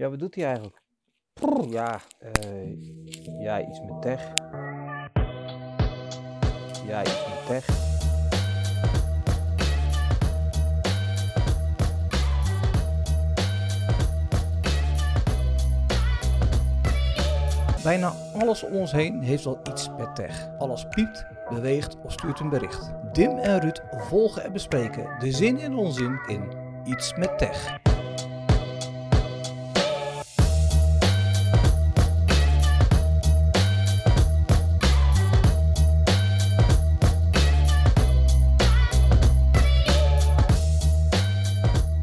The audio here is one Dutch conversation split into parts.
Ja, wat doet hij eigenlijk? Ja, eh, ja, iets met tech. Ja, iets met tech. Bijna alles om ons heen heeft wel iets met tech. Alles piept, beweegt of stuurt een bericht. Dim en Ruud volgen en bespreken de zin en onzin in iets met tech.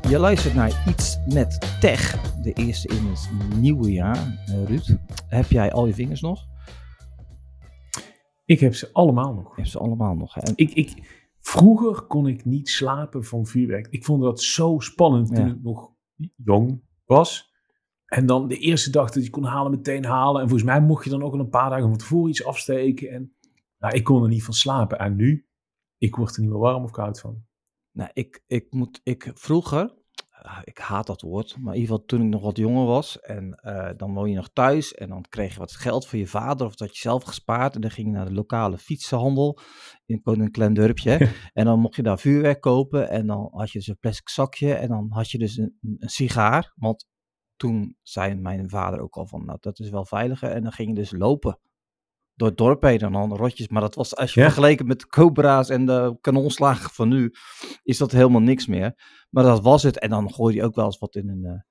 Je luistert naar Iets met Tech, de eerste in het nieuwe jaar. Eh, Ruud, heb jij al je vingers nog? Ik heb ze allemaal nog. Je hebt ze allemaal nog. En- Ik, ik, vroeger kon ik niet slapen van vuurwerk. Ik vond dat zo spannend toen Ja. ik nog jong was. En dan de eerste dag dat je kon halen, meteen halen. En volgens mij mocht je dan ook al een paar dagen van tevoren iets afsteken. En nou, ik kon er niet van slapen. En nu, ik word er niet meer warm of koud van. Nou, ik, ik moet, ik vroeger, ah, ik haat dat woord, maar in ieder geval toen ik nog wat jonger was en eh, dan woon je nog thuis en dan kreeg je wat geld van je vader of dat je zelf gespaard en dan ging je naar de lokale fietsenhandel, in een klein dorpje, hè, en dan mocht je daar vuurwerk kopen en dan had je dus een plastic zakje en dan had je dus een, een sigaar, want toen zei mijn vader ook al van, nou dat is wel veiliger en dan ging je dus lopen. Door het dorp heen en dan rotjes. Maar dat was, als je Ja. vergeleken met de cobra's en de kanonslagen van nu, is dat helemaal niks meer. Maar dat was het. En dan gooi je ook wel eens wat in een, eh,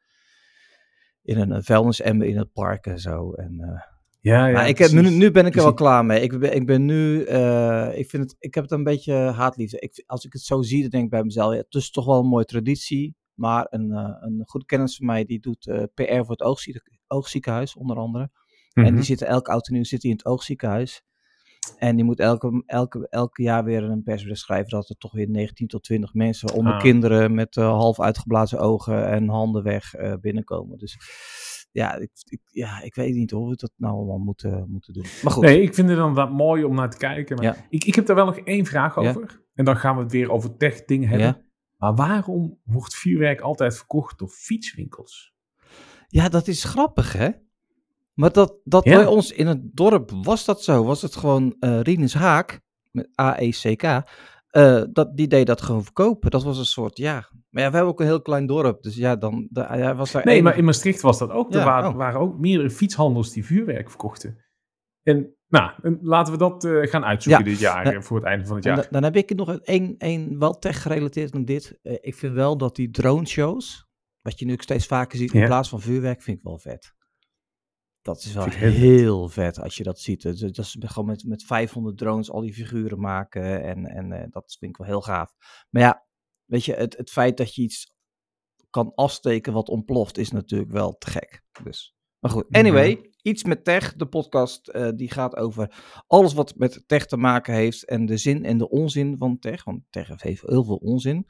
in een eh, vuilnisemmer in het park en zo. En, eh, Ja, ja. maar ik heb, nu, nu ben ik er wel klaar mee. Ik ben, ik ben nu, ik vind het, ik heb het een beetje haatliefde. Ik, als ik het zo zie, dan denk ik bij mezelf, ja, het is toch wel een mooie traditie. Maar een, eh, een goede kennis van mij, die doet PR voor het oogzie- oogziekenhuis, onder andere. En Mhm. die zitten elk oud en nieuw zit in het oogziekenhuis. En die moet elke, elke, elke jaar weer een persbericht schrijven dat er toch weer 19 tot 20 mensen onder Ah. kinderen met eh, half uitgeblazen ogen en handen weg eh, binnenkomen. Dus ja ik, ik, ja, ik weet niet hoe we dat nou allemaal moeten, moeten doen. Maar goed, Nee, ik vind het dan wat mooi om naar te kijken. Maar Ja. ik, ik heb daar wel nog één vraag Ja. over. En dan gaan we het weer over tech dingen hebben. Ja. Maar waarom wordt vuurwerk altijd verkocht door fietswinkels? ja, dat is grappig hè. Maar dat, dat Ja. bij ons in het dorp was dat zo. Was het gewoon Rinus Haak, met A-E-C-K, eh, dat, die deed dat gewoon verkopen. Dat was een soort, ja. Maar ja, we hebben ook een heel klein dorp. Dus ja, dan da, hij was daar Nee, één- maar in Maastricht was dat ook. Ja, er waren, oh. waren ook meerdere fietshandels die vuurwerk verkochten. En nou, en laten we dat eh, gaan uitzoeken Ja. dit jaar, Ja. voor het einde van het jaar. da- dan heb ik nog een, een, een wel tech gerelateerd aan dit. Ik vind wel dat die drone shows, wat je nu ook steeds vaker ziet in Ja. plaats van vuurwerk, vind ik wel vet. Dat is wel heel, heel vet als je dat ziet. Dat is gewoon met, met 500 drones al die figuren maken en, en eh, dat vind ik wel heel gaaf. Maar ja, weet je, het, het feit dat je iets kan afsteken wat ontploft is natuurlijk wel te gek. Dus, maar goed, anyway, iets met tech. De podcast eh, die gaat over alles wat met tech te maken heeft en de zin en de onzin van tech. Want tech heeft heel veel onzin.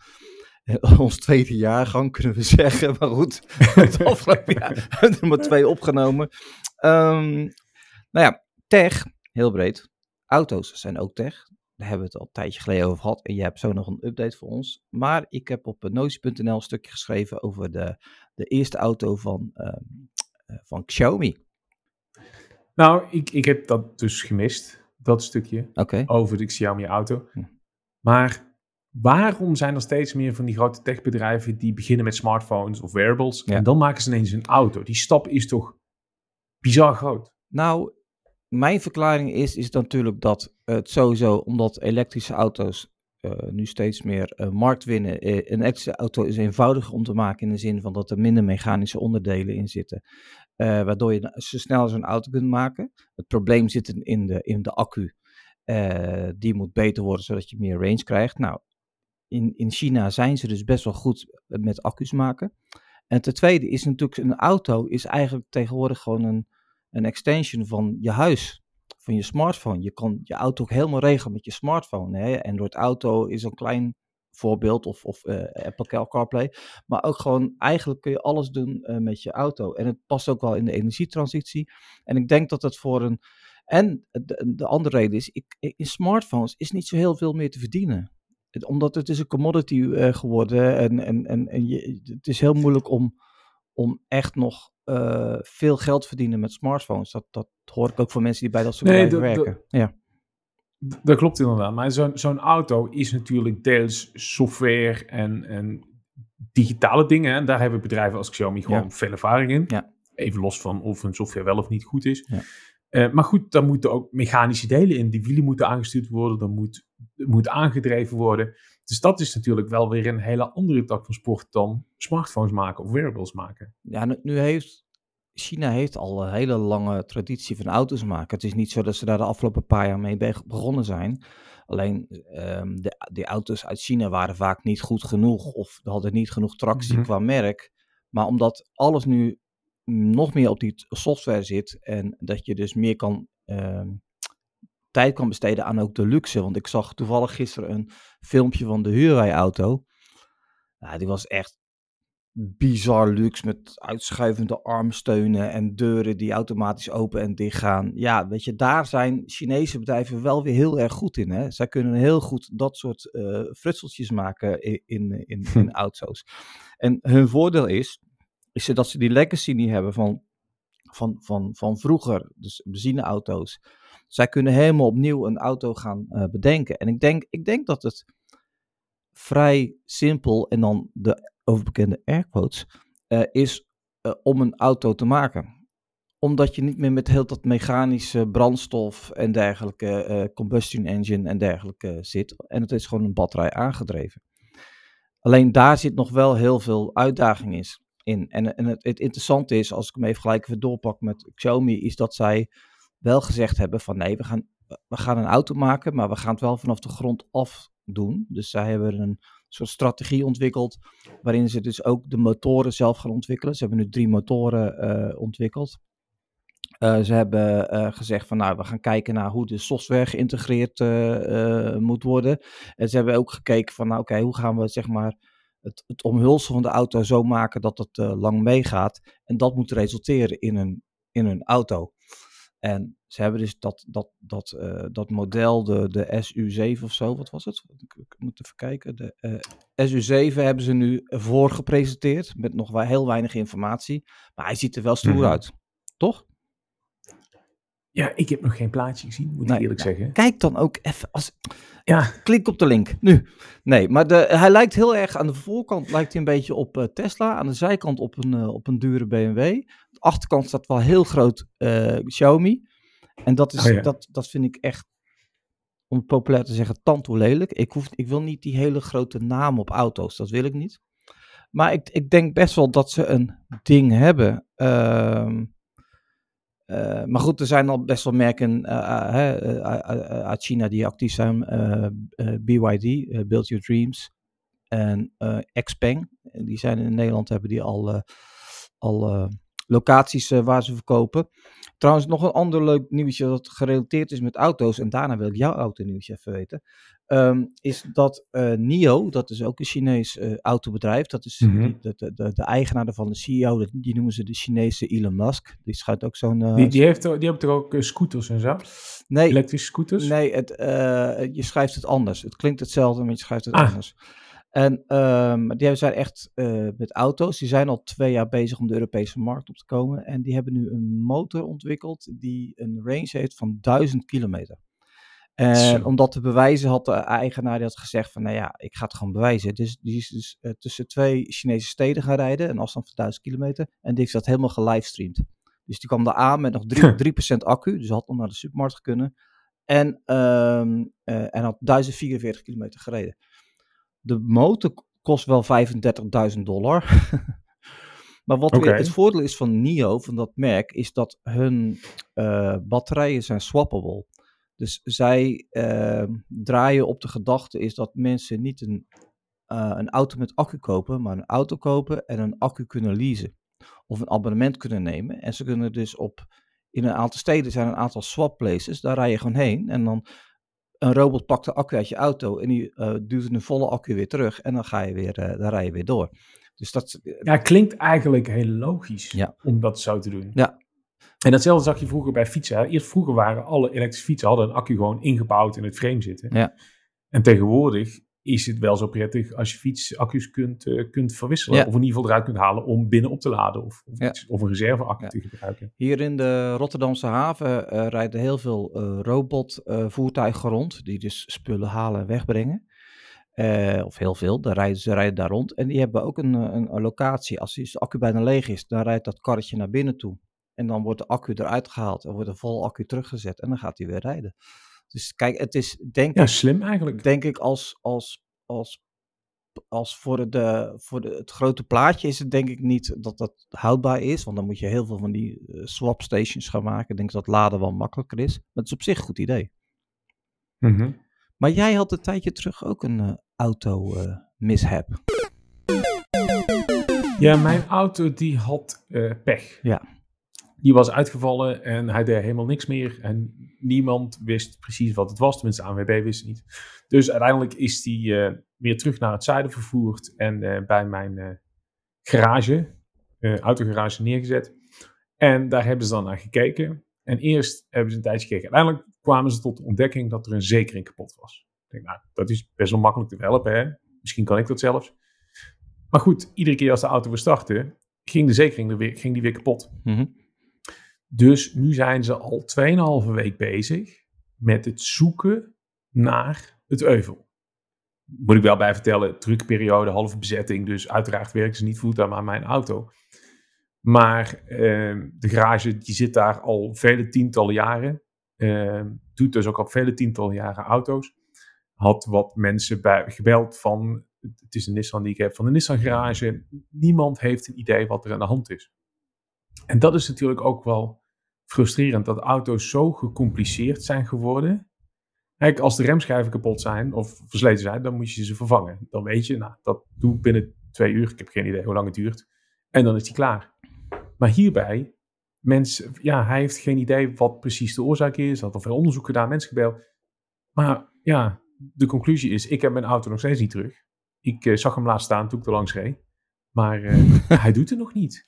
Ons tweede jaargang kunnen we zeggen. Maar goed, het afgelopen jaar hebben we er maar twee opgenomen. Ehm, nou ja, tech, heel breed. Auto's zijn ook tech. Daar hebben we het al een tijdje geleden over gehad. En je hebt zo nog een update voor ons. Maar ik heb op notie.nl een stukje geschreven over de, de eerste auto van, ehm, eh, van Xiaomi. Nou, ik, ik heb dat dus gemist, dat stukje, over de Xiaomi auto. Hm. Maar waarom zijn er steeds meer van die grote techbedrijven die beginnen met smartphones of wearables Ja. en dan maken ze ineens een auto? Die stap is toch bizar groot? Nou, mijn verklaring is, is natuurlijk dat het sowieso, omdat elektrische auto's eh, nu steeds meer eh, markt winnen. eh, een elektrische auto is eenvoudiger om te maken in de zin van dat er minder mechanische onderdelen in zitten. waardoor je zo snel zo'n auto kunt maken. Het probleem zit in- de, in de accu. Die moet beter worden zodat je meer range krijgt. Nou, in, in China zijn ze dus best wel goed met accu's maken. En ten tweede is natuurlijk een auto is eigenlijk tegenwoordig gewoon een, een extension van je huis, van je smartphone. Je kan je auto ook helemaal regelen met je smartphone. Hè? Android Auto is een klein voorbeeld, of, of eh, Apple CarPlay. Maar ook gewoon, eigenlijk kun je alles doen eh, met je auto. En het past ook wel in de energietransitie. En ik denk dat het voor een... En de, de andere reden is, ik, in smartphones is niet zo heel veel meer te verdienen. Omdat het is een commodity eh, geworden en, en, en, en je, het is heel moeilijk om, om echt nog eh, veel geld verdienen met smartphones. Dat, dat hoor ik ook van mensen die bij dat soort Nee, bedrijven werken. ja. Dat klopt inderdaad. Maar zo'n zo'n auto is natuurlijk deels software en, en digitale dingen. En daar hebben bedrijven als Xiaomi gewoon Ja. veel ervaring in. Ja. Even los van of hun software wel of niet goed is. Ja. Eh, maar goed, daar moeten ook mechanische delen in. Die wielen moeten aangestuurd worden, dan moet, moet aangedreven worden. Dus dat is natuurlijk wel weer een hele andere tak van sport dan smartphones maken of wearables maken. Ja, nu, heeft China heeft al een hele lange traditie van auto's maken. Het is niet zo dat ze daar de afgelopen paar jaar mee be- begonnen zijn. Alleen ehm, de, de auto's uit China waren vaak niet goed genoeg of hadden niet genoeg tractie Mhm. qua merk. Maar omdat alles nu nog meer op die software zit en dat je dus meer kan ehm, tijd kan besteden aan ook de luxe. Want ik zag toevallig gisteren een filmpje van de huurrijauto. Ja, die was echt bizar luxe met uitschuivende armsteunen en deuren die automatisch open en dicht gaan. Ja, weet je, daar zijn Chinese bedrijven wel weer heel erg goed in. Hè? Zij kunnen heel goed dat soort eh frutseltjes maken in, in, in, in auto's. En hun voordeel is, is dat ze die legacy niet hebben van, van, van, van vroeger, dus benzineauto's. Zij kunnen helemaal opnieuw een auto gaan eh, bedenken. En ik denk, ik denk dat het vrij simpel en dan de overbekende airquotes eh, is eh, om een auto te maken. Omdat je niet meer met heel dat mechanische brandstof en dergelijke combustion engine en dergelijke zit. En het is gewoon een batterij aangedreven. Alleen daar zit nog wel heel veel uitdaging is, in. En, en het, het interessante is, als ik hem even gelijk even doorpak met Xiaomi, is dat zij wel gezegd hebben van nee, we gaan, we gaan een auto maken, maar we gaan het wel vanaf de grond af doen. Dus zij hebben een soort strategie ontwikkeld, waarin ze dus ook de motoren zelf gaan ontwikkelen. Ze hebben nu drie motoren eh, ontwikkeld. Uh, ze hebben uh, gezegd van nou, we gaan kijken naar hoe de software geïntegreerd moet worden. En ze hebben ook gekeken van nou oké, hoe gaan we zeg maar het, het omhulsel van de auto zo maken dat het lang meegaat. En dat moet resulteren in een, in een auto. En ze hebben dus dat, dat, dat, uh, dat model, de, de SU7 of zo, wat was het? Ik, ik moet even kijken. De uh, SU7 hebben ze nu voor gepresenteerd, met nog wel heel weinig informatie. Maar hij ziet er wel stoer Mhm. uit, toch? Ja, ik heb nog geen plaatje gezien, moet ik eerlijk zeggen. Kijk dan ook even, als, Ja, klik op de link, nu. Nee, maar de, hij lijkt heel erg, aan de voorkant lijkt hij een beetje op uh, Tesla, aan de zijkant op een, uh, op een dure BMW. De achterkant staat wel heel groot uh, Xiaomi. En dat, is, Oh ja. dat, dat vind ik echt, om het populair te zeggen, tandtoe lelijk. Ik, hoef, ik wil niet die hele grote naam op auto's, dat wil ik niet. Maar ik, ik denk best wel dat ze een ding hebben. Uh, uh, maar goed, er zijn al best wel merken uh, uit China die actief zijn. BYD, Build Your Dreams. En Xpeng, die zijn in Nederland, hebben die al, al locaties waar ze verkopen. Trouwens, nog een ander leuk nieuwtje dat gerelateerd is met auto's. En daarna wil ik jouw auto nieuwtje even weten. Um, is dat uh, NIO, dat is ook een Chinees uh, autobedrijf. Dat is Mhm. mm -hmm. de, de, de, de, eigenaar van de CEO, die noemen ze de Chinese Elon Musk. Die schijnt ook zo'n... Uh, die, die, heeft, die hebben toch ook scooters en zo? Nee. Elektrische scooters? Nee, het, je schrijft het anders. Het klinkt hetzelfde, maar je schrijft het Ah. anders. En um, die zijn echt met auto's. Die zijn al twee jaar bezig om de Europese markt op te komen. En die hebben nu een motor ontwikkeld die een range heeft van 1000 kilometer. En Zo. om dat te bewijzen had de eigenaar die had gezegd van, nou ja, ik ga het gewoon bewijzen. Dus die is dus uh, tussen twee Chinese steden gaan rijden, een afstand van 1000 kilometer. En die heeft dat helemaal gelivestreamd. Dus die kwam daar aan met nog 3%, 3 accu, dus had nog naar de supermarkt kunnen. En, um, uh, en had 1044 kilometer gereden. De motor kost wel 35.000 dollar. maar wat weer het voordeel is van NIO, van dat merk, is dat hun uh, batterijen zijn swappable. Dus zij uh, draaien op de gedachte is dat mensen niet een, uh, een auto met accu kopen, maar een auto kopen en een accu kunnen leasen. Of een abonnement kunnen nemen. En ze kunnen dus op, in een aantal steden zijn een aantal swap places, daar rij je gewoon heen. En dan een robot pakt de accu uit je auto en die uh, duwt een volle accu weer terug. En dan ga je weer, uh, dan rij je weer door. Dus dat... Ja, klinkt eigenlijk heel logisch Ja. om dat zo te doen. Ja, En datzelfde zag je vroeger bij fietsen. Eerst vroeger waren alle elektrische fietsen hadden een accu gewoon ingebouwd in het frame zitten. Ja. En tegenwoordig is het wel zo prettig als je fietsaccu's kunt, uh, kunt verwisselen. Of in ieder geval eruit kunt halen om binnen op te laden. Of, of, iets, of een reserveaccu te gebruiken. Hier in de Rotterdamse haven uh, rijden heel veel robotvoertuigen rond. Die dus spullen halen en wegbrengen. of heel veel, daar rijden, ze rijden daar rond. En die hebben ook een, een, een locatie. Als de accu bijna leeg is, dan rijdt dat karretje naar binnen toe. En dan wordt de accu eruit gehaald en wordt de vol accu teruggezet. En dan gaat hij weer rijden. Dus kijk, het is denk ja, ik... slim eigenlijk. Denk ik als, als, als, als voor, de, voor de, het grote plaatje is het denk ik niet dat dat houdbaar is. Want dan moet je heel veel van die uh, swap stations gaan maken. Ik denk dat laden wel makkelijker is. Maar het is op zich een goed idee. Mm -hmm. Maar jij had een tijdje terug ook een uh, auto uh, mishap. Ja, mijn auto die had pech. Ja. Die was uitgevallen en hij deed helemaal niks meer. En niemand wist precies wat het was. Tenminste, de ANWB wist het niet. Dus uiteindelijk is hij uh, weer terug naar het zuiden vervoerd. En uh, bij mijn uh, garage, autogarage, neergezet. En daar hebben ze dan naar gekeken. En eerst hebben ze een tijdje gekeken. Uiteindelijk kwamen ze tot de ontdekking dat er een zekering kapot was. Ik denk, nou, dat is best wel makkelijk te helpen. Hè? Misschien kan ik dat zelfs. Maar goed, iedere keer als de auto weer startte, ging de zekering er weer, ging die weer kapot. -hmm. Dus nu zijn ze al 2,5 week bezig met het zoeken naar het euvel. Moet ik wel bij vertellen, drukperiode, halve bezetting. Dus uiteraard werken ze niet fulltime aan mijn auto. Maar uh, de garage die zit daar al vele tientallen jaren. Uh, doet dus ook al vele tientallen jaren auto's. Had wat mensen bij, gebeld van, het is een Nissan die ik heb, van de Nissan garage. Niemand heeft een idee wat er aan de hand is. En dat is natuurlijk ook wel frustrerend dat auto's zo gecompliceerd zijn geworden. Kijk, als de remschijven kapot zijn of versleten zijn, dan moet je ze vervangen. Dan weet je, nou, dat doe ik binnen twee uur. Ik heb geen idee hoe lang het duurt. En dan is die klaar. Maar hierbij, mensen, ja, hij heeft geen idee wat precies de oorzaak is. Had al veel onderzoek gedaan, mensen gebeld. Maar ja, de conclusie is, ik heb mijn auto nog steeds niet terug. Ik uh, zag hem laatst staan toen ik er langs reed. Maar uh, hij doet het nog niet.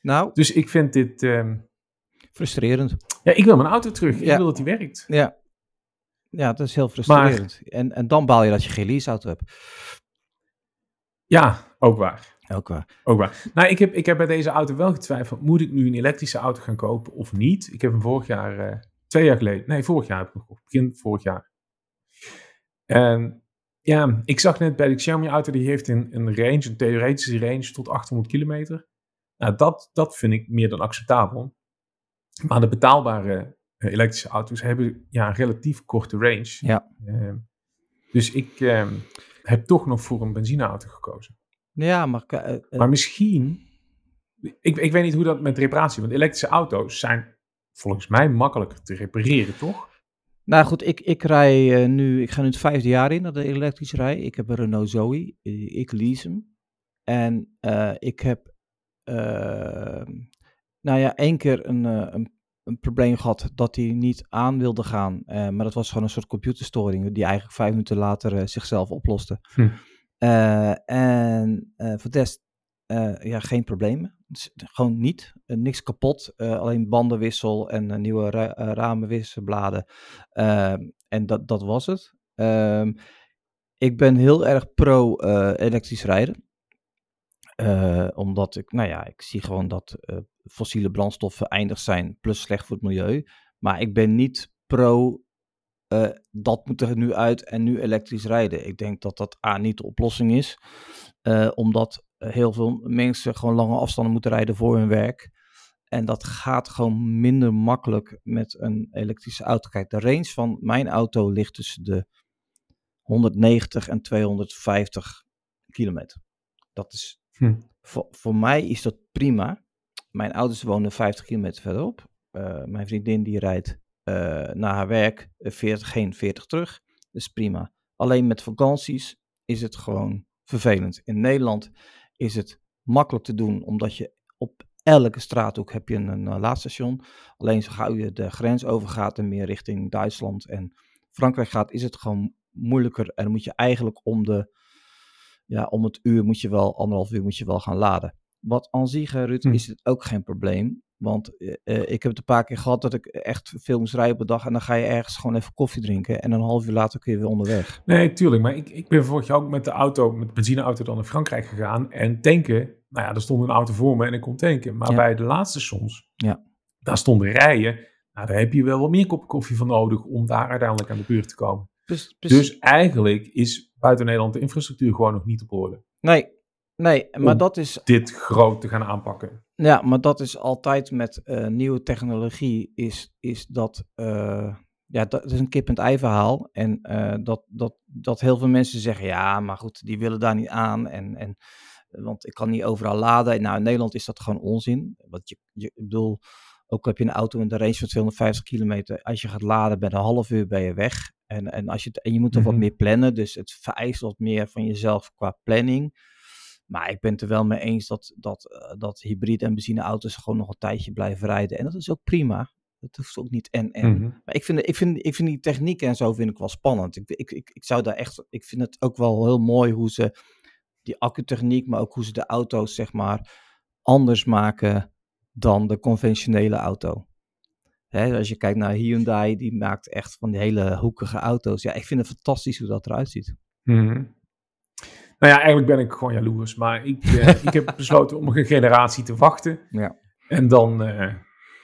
Nou. Dus ik vind dit... Uh, frustrerend. Ja, ik wil mijn auto terug. Ik ja. wil dat die werkt. Ja. Ja, dat is heel frustrerend. Maar, en, en dan baal je dat je geen leaseauto hebt. Ja, ook waar. Ook waar. Ook waar. Nou, ik heb, ik heb bij deze auto wel getwijfeld. Moet ik nu een elektrische auto gaan kopen of niet? Ik heb hem vorig jaar, uh, twee jaar geleden. Nee, vorig jaar heb ik hem gekocht. Begin vorig jaar. En ja, ik zag net bij de Xiaomi auto, die heeft een, een range, een theoretische range tot 800 kilometer. Nou, dat, dat vind ik meer dan acceptabel. Maar de betaalbare uh, elektrische auto's hebben ja, een relatief korte range. Ja. Uh, dus ik uh, heb toch nog voor een benzineauto gekozen. Ja, maar... Uh, maar misschien... Ik, ik weet niet hoe dat met reparatie... Want elektrische auto's zijn volgens mij makkelijker te repareren, toch? Nou goed, ik, ik rij nu... Ik ga nu het vijfde jaar in dat ik elektrisch rij. Ik heb een Renault Zoe. Ik lease hem. En ik heb... nou ja, één keer een, een een probleem gehad dat hij niet aan wilde gaan. Uh, maar dat was gewoon een soort computerstoring die eigenlijk vijf minuten later uh, zichzelf oploste. Hm. En voor de rest, ja, geen problemen. Dus, gewoon niet. niks kapot. alleen bandenwissel en nieuwe ra ramenwisselbladen. en dat, dat was het. Ehm, ik ben heel erg pro elektrisch rijden. Omdat ik, nou ja, ik zie gewoon dat fossiele brandstoffen eindig zijn, plus slecht voor het milieu. Maar ik ben niet pro uh, dat moet er nu uit en nu elektrisch rijden. Ik denk dat dat A niet de oplossing is, omdat heel veel mensen gewoon lange afstanden moeten rijden voor hun werk. En dat gaat gewoon minder makkelijk met een elektrische auto. Kijk, de range van mijn auto ligt tussen de 190 en 250 kilometer. Dat is, hm. voor, voor mij is dat prima. Mijn ouders wonen 50 kilometer verderop. Uh, mijn vriendin die rijdt uh, naar haar werk 40 heen, 40 terug. Is prima. Alleen met vakanties is het gewoon vervelend. In Nederland is het makkelijk te doen, omdat je op elke straathoek heb je een, een laadstation. Alleen zo gauw je de grens overgaat en meer richting Duitsland en Frankrijk gaat, is het gewoon moeilijker. En dan moet je eigenlijk om de, ja, om het uur moet je wel, anderhalf uur moet je wel gaan laden. Wat aan zich, Ruud, hm. is het ook geen probleem. Want eh, eh, ik heb het een paar keer gehad dat ik echt veel moest rijden op een dag. En dan ga je ergens gewoon even koffie drinken. En een half uur later kun je weer onderweg. Nee, tuurlijk. Maar ik, ik ben vorig jaar ook met de auto, met de benzineauto dan naar Frankrijk gegaan. En tanken, nou ja, er stond een auto voor me en ik kon tanken. Maar Ja. bij de laatste soms, Ja. daar stonden rijen. Nou, daar heb je wel wat meer kop koffie voor nodig om daar uiteindelijk aan de beurt te komen. Dus eigenlijk is buiten Nederland de infrastructuur gewoon nog niet op orde. nee, nee, maar Om- dat is Dit groot te gaan aanpakken. Ja, maar dat is altijd met eh, nieuwe technologie, is, is dat, eh, ja, dat is een kip-en-ei verhaal. En eh, dat, dat, dat heel veel mensen zeggen, ja, maar goed, die willen daar niet aan. En, en, want ik kan niet overal laden. Nou, in Nederland is dat gewoon onzin. Want je, je, ik bedoel, ook heb je een auto met een range van 250 kilometer. Als je gaat laden, bij een half uur ben je weg. En, en, als je, en je moet er wat Mhm. meer plannen, dus het vereist wat meer van jezelf qua planning. Maar ik ben het er wel mee eens dat, dat, eh, dat hybride en benzineauto's gewoon nog een tijdje blijven rijden. En dat is ook prima. Dat hoeft ook niet en en. Mhm. Maar ik vind, ik, vind, ik vind die techniek en zo vind ik wel spannend. Ik, ik, ik, ik zou daar echt. Ik vind het ook wel heel mooi hoe ze die accutechniek, maar ook hoe ze de auto's zeg maar anders maken dan de conventionele auto. Hè, als je kijkt naar Hyundai, die maakt echt van die hele hoekige auto's. Ja, ik vind het fantastisch hoe dat eruit ziet. Mhm. Nou ja, eigenlijk ben ik gewoon jaloers. Maar ik, eh, ik heb besloten om een generatie te wachten. Ja. En dan eh,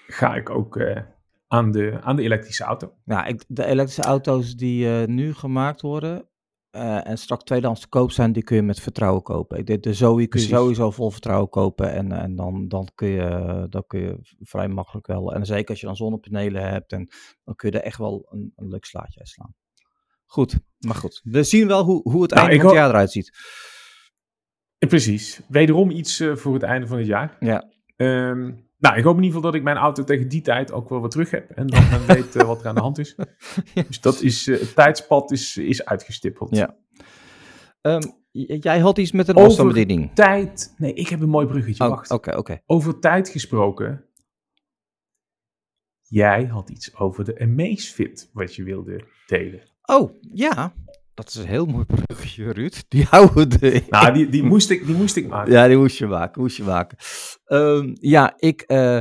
ga ik ook eh, aan, de, aan de elektrische auto. Nou, ik, de elektrische auto's die nu gemaakt worden eh, en straks tweedehands te koop zijn, die kun je met vertrouwen kopen. Ik denk, de Zoe kun je sowieso vol vertrouwen kopen en, en dan, dan, kun je, dan kun je vrij makkelijk wel. En zeker als je dan zonnepanelen hebt, en, dan kun je er echt wel een, een leuk slaatje uit slaan. Goed, maar goed. We zien wel hoe, hoe het Nou, einde van het jaar eruit ziet. Precies. Wederom iets eh, voor het einde van het jaar. Ja. Ehm, nou, ik hoop in ieder geval dat ik mijn auto tegen die tijd ook wel weer terug heb. En dat men weet eh, wat er aan de hand is. Dus dat is, eh, het tijdspad is, is uitgestippeld. Ja. Ehm, jij had iets met een Over- afstandsbediening. Tijd. Nee, ik heb een mooi bruggetje. Oh, Wacht. Over tijd gesproken. Jij had iets over de Amazfit wat je wilde delen. Oh, ja. Dat is een heel mooi bruggetje, Ruud. Die houden we Nou, die, die, moest, ik, die moest ik maken. Ja, die moest je maken, moest je maken. Ehm, ja, ik, eh,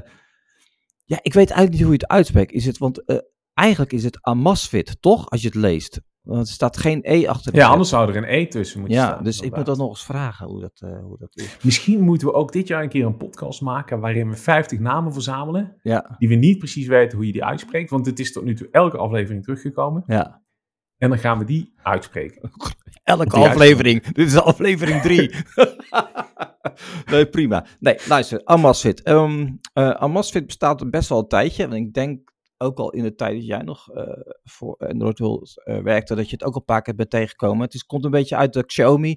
ja, ik weet eigenlijk niet hoe je het uitspreekt. Is het, want eh, eigenlijk is het Amasfit, toch? Als je het leest. Want er staat geen E achter Ja, anders zou er een E tussen moeten Ja, staan. dus ik moet dat nog eens vragen hoe dat, eh, hoe dat is. Misschien moeten we ook dit jaar een keer een podcast maken waarin we 50 namen verzamelen. Ja, Die we niet precies weten hoe je die uitspreekt. Want het is tot nu toe elke aflevering teruggekomen. ja. En dan gaan we die uitspreken. Elke die aflevering. Dit is aflevering drie. nee, prima. Nee, luister, Amasfit. Ehm eh, Amasfit bestaat best wel een tijdje. En ik denk ook al in de tijd dat jij nog eh, voor Android World eh, werkte, dat je het ook al een paar keer bent tegengekomen. Het is, komt een beetje uit de Xiaomi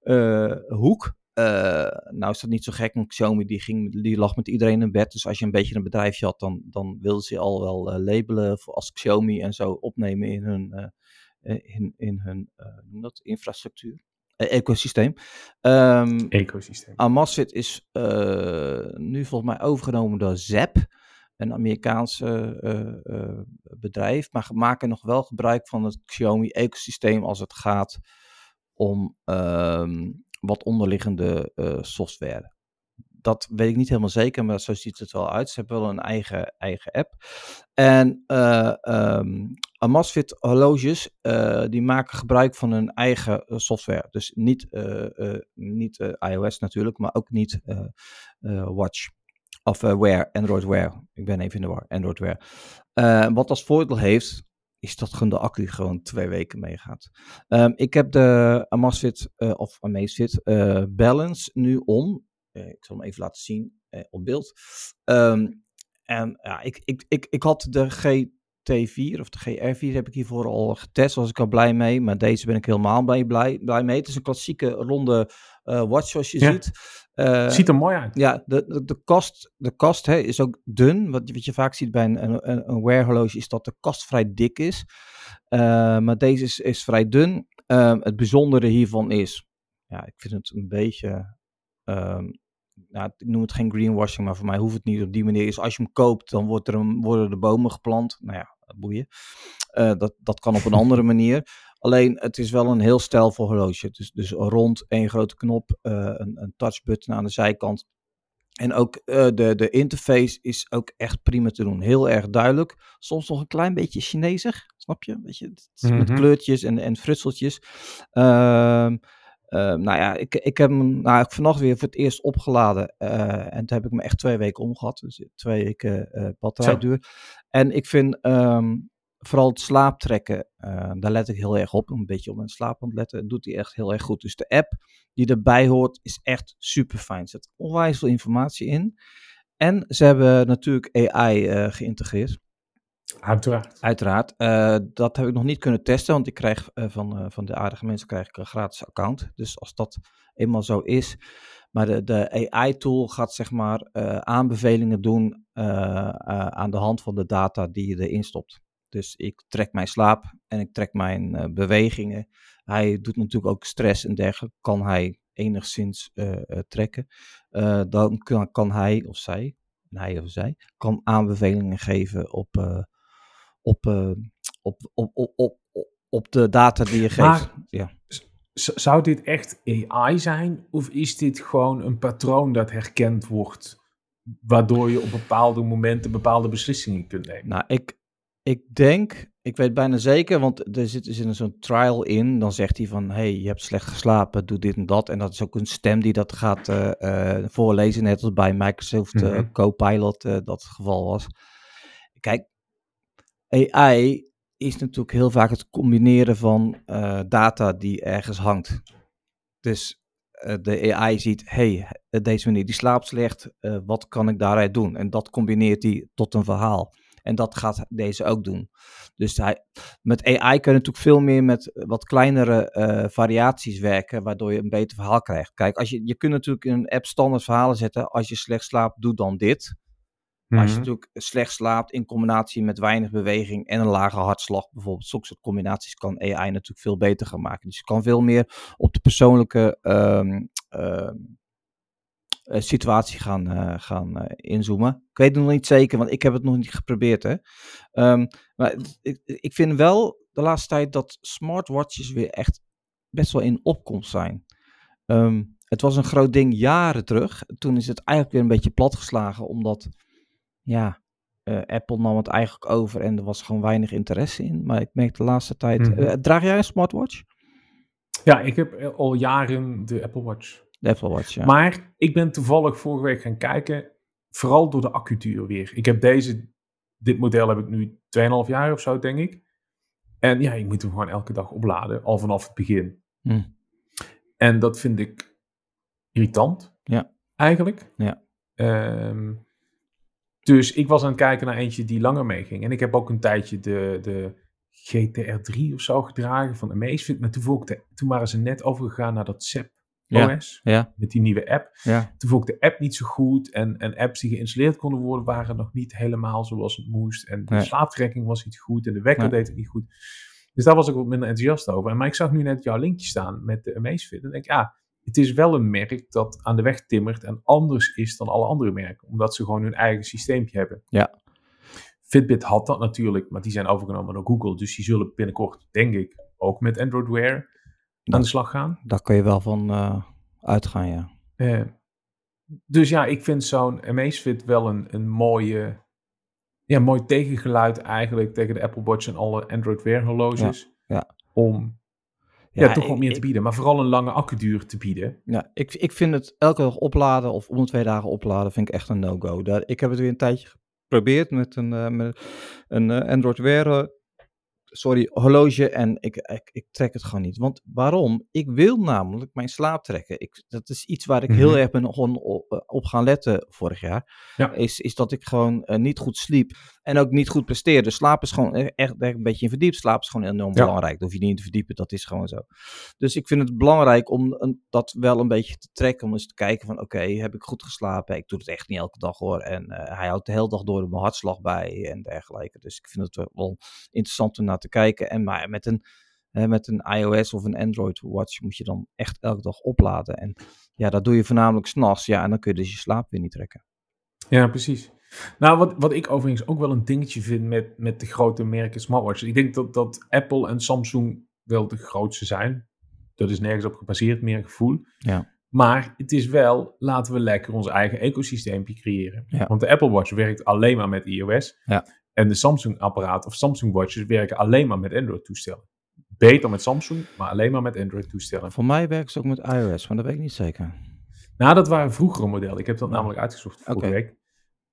eh, hoek. Eh, nou is dat niet zo gek, want Xiaomi die, ging, die lag met iedereen in bed. Dus als je een beetje een bedrijfje had, dan, dan wilden ze al wel eh, labelen voor als Xiaomi en zo opnemen in hun, eh, in, in hun noem dat, infrastructuur, eh, ecosysteem. Ehm Ecosysteem. Amazfit is nu volgens mij overgenomen door Zep, een Amerikaanse bedrijf, maar maken nog wel gebruik van het Xiaomi-ecosysteem als het gaat om ehm, wat onderliggende eh, software. Dat weet ik niet helemaal zeker, maar zo ziet het wel uit. Ze hebben wel een eigen, eigen app. En eh ehm, Amazfit horloges, eh, die maken gebruik van hun eigen software. Dus niet, niet iOS natuurlijk, maar ook niet Watch. Of Wear, Android Wear. Ik ben even in de war, Android Wear. Wat als voordeel heeft, is dat gewoon de accu gewoon twee weken meegaat. Ehm, ik heb de Amazfit, eh, of Amazfit eh, Balance nu om. Eh, ik zal hem even laten zien op beeld. Ehm, en ja, ik, ik, ik, ik had de GT4 of de GR4 heb ik hiervoor al getest, was ik al blij mee. Maar deze ben ik helemaal blij, blij, blij mee. Het is een klassieke ronde watch zoals je Ja. ziet. Eh, Ziet er mooi uit. ja, de, de, de kast, de kast hè, is ook dun. Wat, wat je vaak ziet bij een, een, een- een wear horloge is dat de kast vrij dik is. Eh, maar deze is, is vrij dun. Ehm, het bijzondere hiervan is, ja, ik vind het een beetje, nou, ik noem het geen greenwashing, maar voor mij hoeft het niet op die manier. Is als je hem koopt, dan wordt er een, worden er bomen geplant. Nou ja, boeien. Eh, dat, dat kan op een andere manier. Alleen, het is wel een heel stijlvol horloge. Dus, dus rond, één grote knop, eh, een, een touchbutton aan de zijkant. En ook eh, de, de interface is ook echt prima te doen. Heel erg duidelijk. Soms nog een klein beetje Chinesig, snap je? Weet je het is Met Mhm. kleurtjes en, en frutseltjes. Ehm, ehm, nou ja, ik, ik heb hem nou, ik vannacht weer voor het eerst opgeladen. eh, en toen heb ik hem echt twee weken omgehad. Dus twee weken batterijduur. En ik vind ehm, vooral het slaaptrekken, eh, daar let ik heel erg op. Een beetje op mijn slaap aan letten. Dat doet hij echt heel erg goed. Dus de app die erbij hoort is echt super fijn. Er zit onwijs veel informatie in. En ze hebben natuurlijk AI eh, geïntegreerd. Uiteraard. Uiteraard. Eh, dat heb ik nog niet kunnen testen, want ik krijg van, van de aardige mensen krijg ik een gratis account. Dus als dat eenmaal zo is. Maar de, de AI-tool gaat zeg maar aanbevelingen doen aan de hand van de data die je erin stopt. Dus ik trek mijn slaap en ik trek mijn eh, bewegingen. Hij doet natuurlijk ook stress en dergelijke. Kan hij enigszins eh, eh, trekken. Dan kan, kan hij of zij, hij of zij, kan aanbevelingen geven op, op, op, op, op, op, op, de data die je geeft. Maar- ja. Zou dit echt AI zijn? Of is dit gewoon een patroon dat herkend wordt? Waardoor je op bepaalde momenten bepaalde beslissingen kunt nemen. Nou, ik, ik denk, ik weet bijna zeker, want er zit, er zit zo'n trial in. Dan zegt hij van, hey, je hebt slecht geslapen, doe dit en dat. En dat is ook een stem die dat gaat eh, eh, voorlezen, net als bij Microsoft eh, Mhm. Copilot eh, dat het geval was. Kijk, AI is natuurlijk heel vaak het combineren van data die ergens hangt. Dus de AI ziet, hey, deze meneer die slaapt slecht, wat kan ik daaruit doen? En dat combineert hij tot een verhaal. En dat gaat deze ook doen. Dus hij, met AI kun je natuurlijk veel meer met wat kleinere eh, variaties werken, waardoor je een beter verhaal krijgt. Kijk, als je, je kunt natuurlijk in een app standaard verhalen zetten, als je slecht slaapt, doe dan dit. Maar als je Mhm. natuurlijk slecht slaapt in combinatie met weinig beweging en een lage hartslag, bijvoorbeeld, zulke soort combinaties kan AI natuurlijk veel beter gaan maken. Dus je kan veel meer op de persoonlijke ehm, ehm, eh, situatie gaan, eh, gaan eh, inzoomen. Ik weet het nog niet zeker, want ik heb het nog niet geprobeerd. Hè. Ehm, maar ik, ik vind wel de laatste tijd dat smartwatches weer echt best wel in opkomst zijn. Ehm, het was een groot ding jaren terug. Toen is het eigenlijk weer een beetje platgeslagen, omdat ja, eh, Apple nam het eigenlijk over en er was gewoon weinig interesse in. Maar ik merk de laatste tijd. Mhm. eh, draag jij een smartwatch? Ja, ik heb eh, al jaren de Apple Watch. De Apple Watch, ja. Maar ik ben toevallig vorige week gaan kijken, vooral door de accuduur weer. Ik heb deze, dit model heb ik nu 2,5 jaar of zo, denk ik. En ja, je moet hem gewoon elke dag opladen, al vanaf het begin. Hm. En dat vind ik irritant, Ja. eigenlijk. Ja. Ehm, dus ik was aan het kijken naar eentje die langer meeging. En ik heb ook een tijdje de, de GTR3 of zo gedragen van Amazfit. Maar toen, ik de, toen waren ze net overgegaan naar dat ZEP. OS, Ja, met die nieuwe app. ja. Toen vond ik de app niet zo goed. En, en apps die geïnstalleerd konden worden, waren nog niet helemaal zoals het moest. En de Nee. slaaptrekking was niet goed. En de wekker Nee. deed het niet goed. Dus daar was ik wat minder enthousiast over. Maar ik zag nu net jouw linkje staan met de Amazfit. En denk ik, ja, het is wel een merk dat aan de weg timmert en anders is dan alle andere merken. Omdat ze gewoon hun eigen systeempje hebben. Ja. Fitbit had dat natuurlijk, maar die zijn overgenomen door Google. Dus die zullen binnenkort, denk ik, ook met Android Wear aan de slag gaan. Daar kun je wel van eh, uitgaan, ja. Eh, dus ja, ik vind zo'n Amazfit wel een, een mooie, ja, mooi tegengeluid eigenlijk tegen de Apple Watch en alle Android Wear horloges. ja. Om ja, toch ik- wat meer te bieden, maar vooral een lange accuduur te bieden. Ja, ik, ik vind het elke dag opladen of om de twee dagen opladen vind ik echt een no-go. Ik heb het weer een tijdje geprobeerd met een, eh, met een Android Wear sorry, horloge en ik, ik, ik trek het gewoon niet. Want waarom? Ik wil namelijk mijn slaap trekken. Ik, dat is iets waar ik heel Mhm. erg ben op, eh, op gaan letten vorig jaar. Ja. Is, is dat ik gewoon eh, niet goed sliep en ook niet goed presteerde. Dus slaap is gewoon e- echt, echt een beetje in verdiept. Slaap is gewoon enorm Ja. belangrijk. Daar hoef je niet in te verdiepen, dat is gewoon zo. Dus ik vind het belangrijk om een- dat wel een beetje te trekken. Om eens te kijken van oké, heb ik goed geslapen? Ik doe het echt niet elke dag hoor. En eh, hij houdt de hele dag door mijn hartslag bij en dergelijke. Dus ik vind het wel- wel interessant om naar te kijken. En maar met een, hè, met een iOS of een Android watch moet je dan echt elke dag opladen. En ja, dat doe je voornamelijk s'nachts. Ja, en dan kun je dus je slaap weer niet trekken. Ja, precies. Nou, wat, wat ik overigens ook wel een dingetje vind met, met de grote merken smartwatches. Ik denk dat, dat Apple en Samsung wel de grootste zijn. Dat is nergens op gebaseerd, meer gevoel. Ja. Maar het is wel, laten we lekker ons eigen ecosysteempje creëren. Ja. Want de Apple Watch werkt alleen maar met iOS. Ja. En de Samsung apparaat of Samsung Watches werken alleen maar met Android toestellen. Beter met Samsung, maar alleen maar met Android toestellen. Voor mij werken ze ook met iOS, maar dat weet ik niet zeker. Nou, dat waren vroegere modellen. Ik heb dat namelijk uitgezocht vorige Oké. week.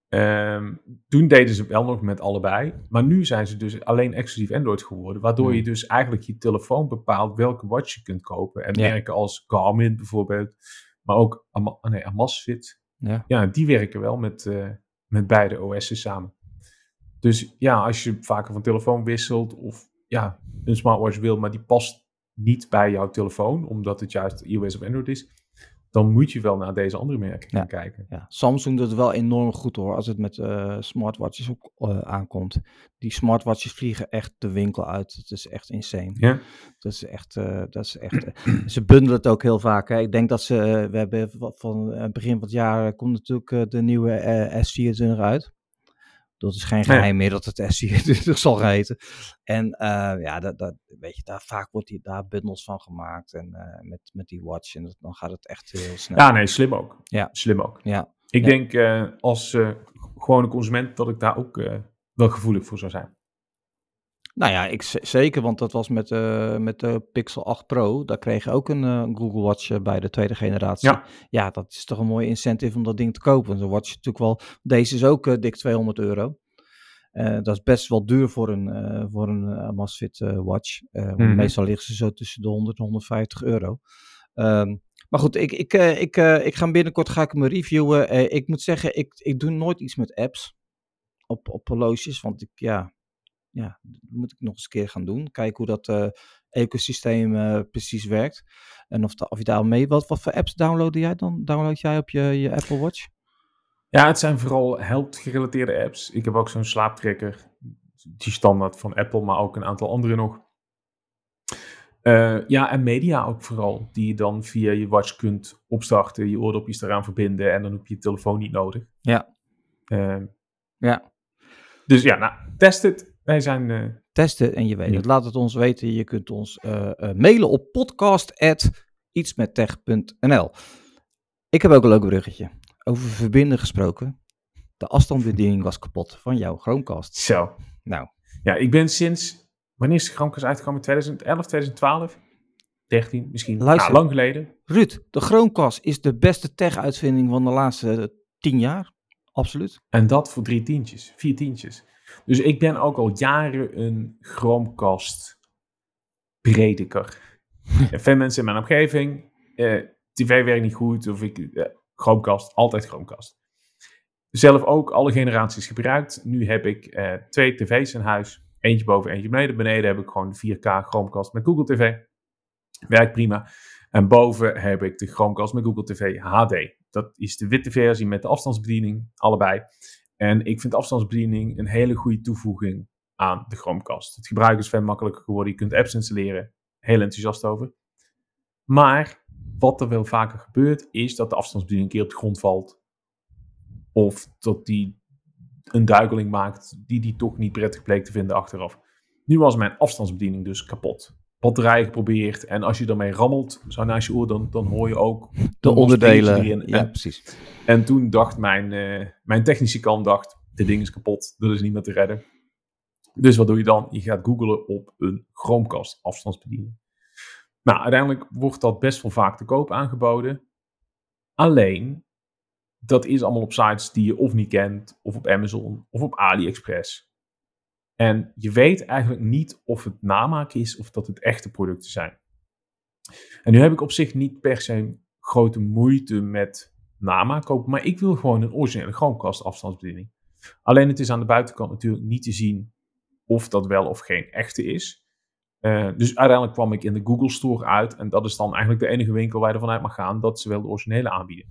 Ehm, toen deden ze wel nog met allebei. Maar nu zijn ze dus alleen exclusief Android geworden. Waardoor Hmm. je dus eigenlijk je telefoon bepaalt welke watch je kunt kopen. En Ja. merken als Garmin bijvoorbeeld. Maar ook oh nee, Amazfit. Ja. Ja, die werken wel met, eh, met beide OS'en samen. Dus ja, als je vaker van telefoon wisselt of ja, een smartwatch wil, maar die past niet bij jouw telefoon, omdat het juist iOS of Android is, dan moet je wel naar deze andere merken gaan Ja. kijken. Ja, Samsung doet het wel enorm goed hoor, als het met eh, smartwatches ook eh, aankomt. Die smartwatches vliegen echt de winkel uit. Het is echt insane. Ja? Dat is echt, eh, dat is echt ze bundelen het ook heel vaak. Hè. Ik denk dat ze, we hebben van- begin van het jaar komt natuurlijk de nieuwe eh, S24 uit. Dat is geen Nee. geheim meer dat het S24 zal heten. En eh, ja, dat, dat, weet je, daar, vaak wordt die, daar bundels van gemaakt. En eh, met, met die watch. En dat, dan gaat het echt heel snel. ja, nee, slim ook. Ja. Slim ook. Ja, Ik Ja. denk eh, als gewone consument dat ik daar ook wel gevoelig voor zou zijn. Nou ja, ik, zeker, want dat was met, eh, met de Pixel 8 Pro. Daar kreeg je ook een eh, Google Watch eh, bij de tweede generatie. Ja. ja, dat is toch een mooie incentive om dat ding te kopen. Want Zo'n watch natuurlijk wel, deze is ook dik 200 euro. Dat is best wel duur voor een, voor een Amazfit eh, watch. Mhm. Meestal liggen ze zo tussen de 100 en 150 euro. Ehm, maar goed, ik, ik, ik, ik ga binnenkort ga ik hem reviewen. Ik moet zeggen, ik, ik doe nooit iets met apps op, op horloges. Want ik, ja, ja, dat moet ik nog eens een keer gaan doen. Kijken hoe dat eh, ecosysteem eh, precies werkt. En of, of je daar mee... Wat, wat voor apps download jij dan? Download jij op je, je Apple Watch? Ja, het zijn vooral health-gerelateerde apps. Ik heb ook zo'n slaaptracker, die standaard van Apple, maar ook een aantal andere nog. Eh, ja, en media ook vooral, die je dan via je watch kunt opstarten, je oordopjes eraan verbinden en dan heb je je telefoon niet nodig. Ja. Eh, Ja. dus ja, nou, test het. Wij zijn, eh, Testen en je weet het. Laat het ons weten. Je kunt ons eh, eh, mailen op podcast.ietsmettech.nl Ik heb ook een leuk bruggetje. Over verbinden gesproken. De afstandsbediening was kapot van jouw Chromecast. zo. Nou, Ja, ik ben sinds, wanneer is de Chromecast uitgekomen? 2011, 2012? 13 misschien? Luister. Ja, lang geleden. Ruud, de Chromecast is de beste tech-uitvinding van de laatste eh, tien jaar. Absoluut. En dat voor drie tientjes, vier tientjes. Dus ik ben ook al jaren een Chromecast prediker. En veel mensen in mijn omgeving, eh, tv werkt niet goed, of ik, eh, Chromecast, altijd Chromecast. Zelf ook alle generaties gebruikt. Nu heb ik eh, twee tv's in huis, eentje boven, eentje beneden. Beneden heb ik gewoon de 4K Chromecast met Google TV. Werkt prima. En boven heb ik de Chromecast met Google TV HD. Dat is de witte versie met de afstandsbediening, allebei. En ik vind afstandsbediening een hele goede toevoeging aan de Chromecast. Het gebruik is veel makkelijker geworden. Je kunt apps installeren. Heel enthousiast over. Maar wat er wel vaker gebeurt, is dat de afstandsbediening een keer op de grond valt. Of dat die een duikeling maakt die die toch niet prettig bleek te vinden achteraf. Nu was mijn afstandsbediening dus kapot. Batterij geprobeerd en als je daarmee rammelt, zo naast je oor, dan, dan hoor je ook De onderdelen. erin. Ja, En- precies. en toen dacht mijn, eh, mijn technische kant, dacht, dit ding is kapot, dat is niet meer te redden. Dus wat doe je dan? Je gaat googlen op een Chromecast afstandsbediening. Nou, uiteindelijk wordt dat best wel vaak te koop aangeboden. Alleen, dat is allemaal op sites die je of niet kent, of op Amazon, of op AliExpress. En je weet eigenlijk niet of het namaak is of dat het echte producten zijn. En nu heb ik op zich niet per se grote moeite met namaak kopen, maar ik wil gewoon een originele Chromecast afstandsbediening. Alleen het is aan de buitenkant natuurlijk niet te zien of dat wel of geen echte is. Eh, dus uiteindelijk kwam ik in de Google Store uit en dat is dan eigenlijk de enige winkel waar je ervan uit mag gaan dat ze wel de originele aanbieden.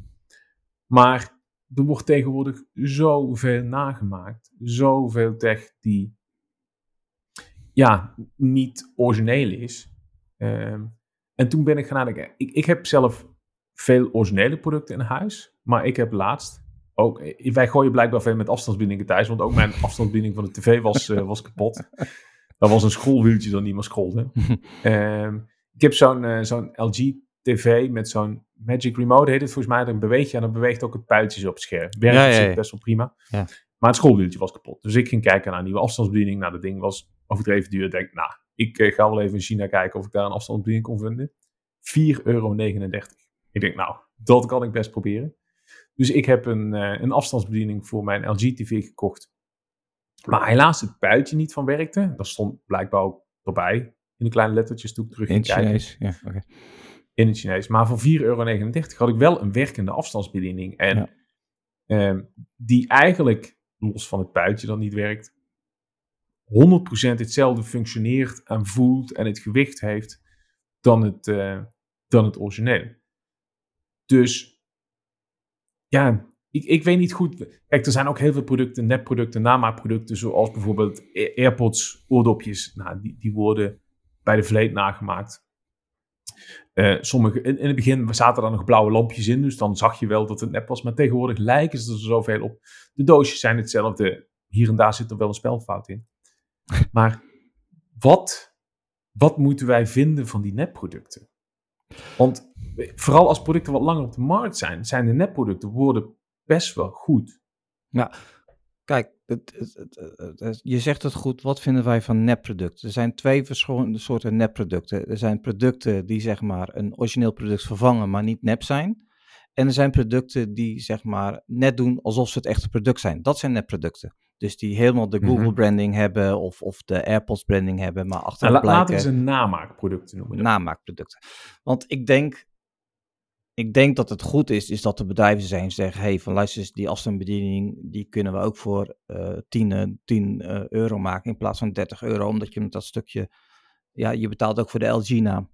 Maar er wordt tegenwoordig zoveel nagemaakt, zoveel tech die ja, niet origineel is. Ehm, en toen ben ik gaan nadenken. Ik, ik heb zelf veel originele producten in huis. Maar ik heb laatst ook... eh, Wij gooien blijkbaar veel met afstandsbedieningen thuis. Want ook mijn afstandsbediening van de tv was, eh, was kapot. Dat was een scrollwieltje dat niet meer scrolde. Ehm, ik heb zo'n eh, zo'n LG tv met zo'n Magic Remote, heet het volgens mij. Dan beweeg je en dan beweegt ook het puitjes op het scherm. Werkt Ja, best wel prima. Ja. Maar het schoolwieltje was kapot. Dus ik ging kijken naar een nieuwe afstandsbediening. Nou, dat ding was overdreven duur. Denk, nou, ik eh, ga wel even in China kijken of ik daar een afstandsbediening kon vinden. 4,39 euro. Ik denk, nou, dat kan ik best proberen. Dus ik heb een, eh, een afstandsbediening voor mijn LG-TV gekocht. Maar helaas het puitje niet van werkte. Dat stond blijkbaar ook erbij. In de kleine lettertjes toen ik terug In het. Chinees. Ja. In het Chinees. Maar voor 4,39 euro had ik wel een werkende afstandsbediening. En Ja. ehm, die eigenlijk, los van het puitje dat niet werkt, 100% hetzelfde functioneert en voelt en het gewicht heeft dan het, eh, dan het origineel. Dus ja, ik, ik weet niet goed. Kijk, er zijn ook heel veel producten, netproducten, namaakproducten, zoals bijvoorbeeld AirPods, oordopjes. Nou, die, die worden bij de vleet nagemaakt. Eh, sommige, in, in het begin zaten er nog blauwe lampjes in, dus dan zag je wel dat het nep was. Maar tegenwoordig lijken ze er zoveel op. De doosjes zijn hetzelfde. Hier en daar zit er wel een spelfout in. Maar wat, wat moeten wij vinden van die nepproducten? Want vooral als producten wat langer op de markt zijn, zijn de nepproducten worden best wel goed. Kijk, het- het- het- je zegt het goed. Wat vinden wij van nepproducten? Er zijn twee verschillende soorten nepproducten. Er zijn producten die zeg maar een origineel product vervangen, maar niet nep zijn. En er zijn producten die zeg maar net doen alsof ze het echte product zijn. Dat zijn nepproducten. Dus die helemaal de Mhm. Google branding hebben of, of de AirPods branding hebben, maar Nou, achteraf la- laten we blijken ze namaakproducten noemen. namaakproducten. Want ik denk, ik denk dat het goed is, is dat er bedrijven zijn zeggen, hey, van luister eens, die afstandsbediening, die kunnen we ook voor eh 10, eh, 10 eh, euro maken in plaats van 30 euro, omdat je met dat stukje, ja, je betaalt ook voor de LG-naam.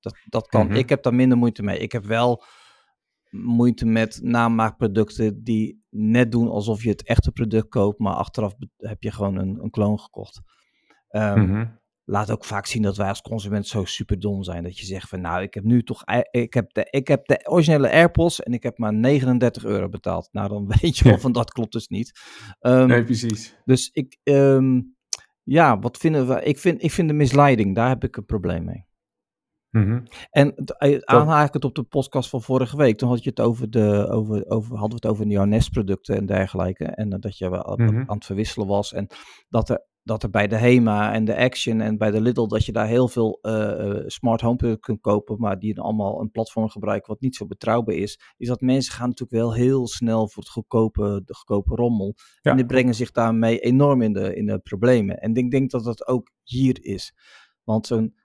Dat, dat kan. Mhm. Ik heb daar minder moeite mee. Ik heb wel moeite met namaakproducten die net doen alsof je het echte product koopt, maar achteraf heb je gewoon een, een kloon gekocht. Ehm, Mhm. laat ook vaak zien dat wij als consument zo super dom zijn. Dat je zegt van nou, ik heb nu toch, ik heb de, ik heb de originele AirPods en ik heb maar 39 euro betaald. Nou, dan weet je wel Ja. van dat klopt dus niet. Ehm, Nee, precies. Dus ik, ehm, ja, wat vinden we? Ik vind, ik vind de misleiding, daar heb ik een probleem mee. Mhm. En het- eh, aanhakend op de podcast van vorige week, toen had je het over de, over, over, hadden we het over jouw Nest-producten en dergelijke. En eh, dat je wel Mhm. aan het verwisselen was. En dat er, dat er bij de HEMA en de Action en bij de Lidl, dat je daar heel veel eh, smart home producten kunt kopen, maar die dan allemaal een platform gebruiken wat niet zo betrouwbaar is. Is dat mensen gaan natuurlijk wel heel snel voor het goedkope, de goedkope rommel. Ja, en die brengen zich daarmee enorm in de, in de problemen. En ik denk dat dat ook hier is. Want zo'n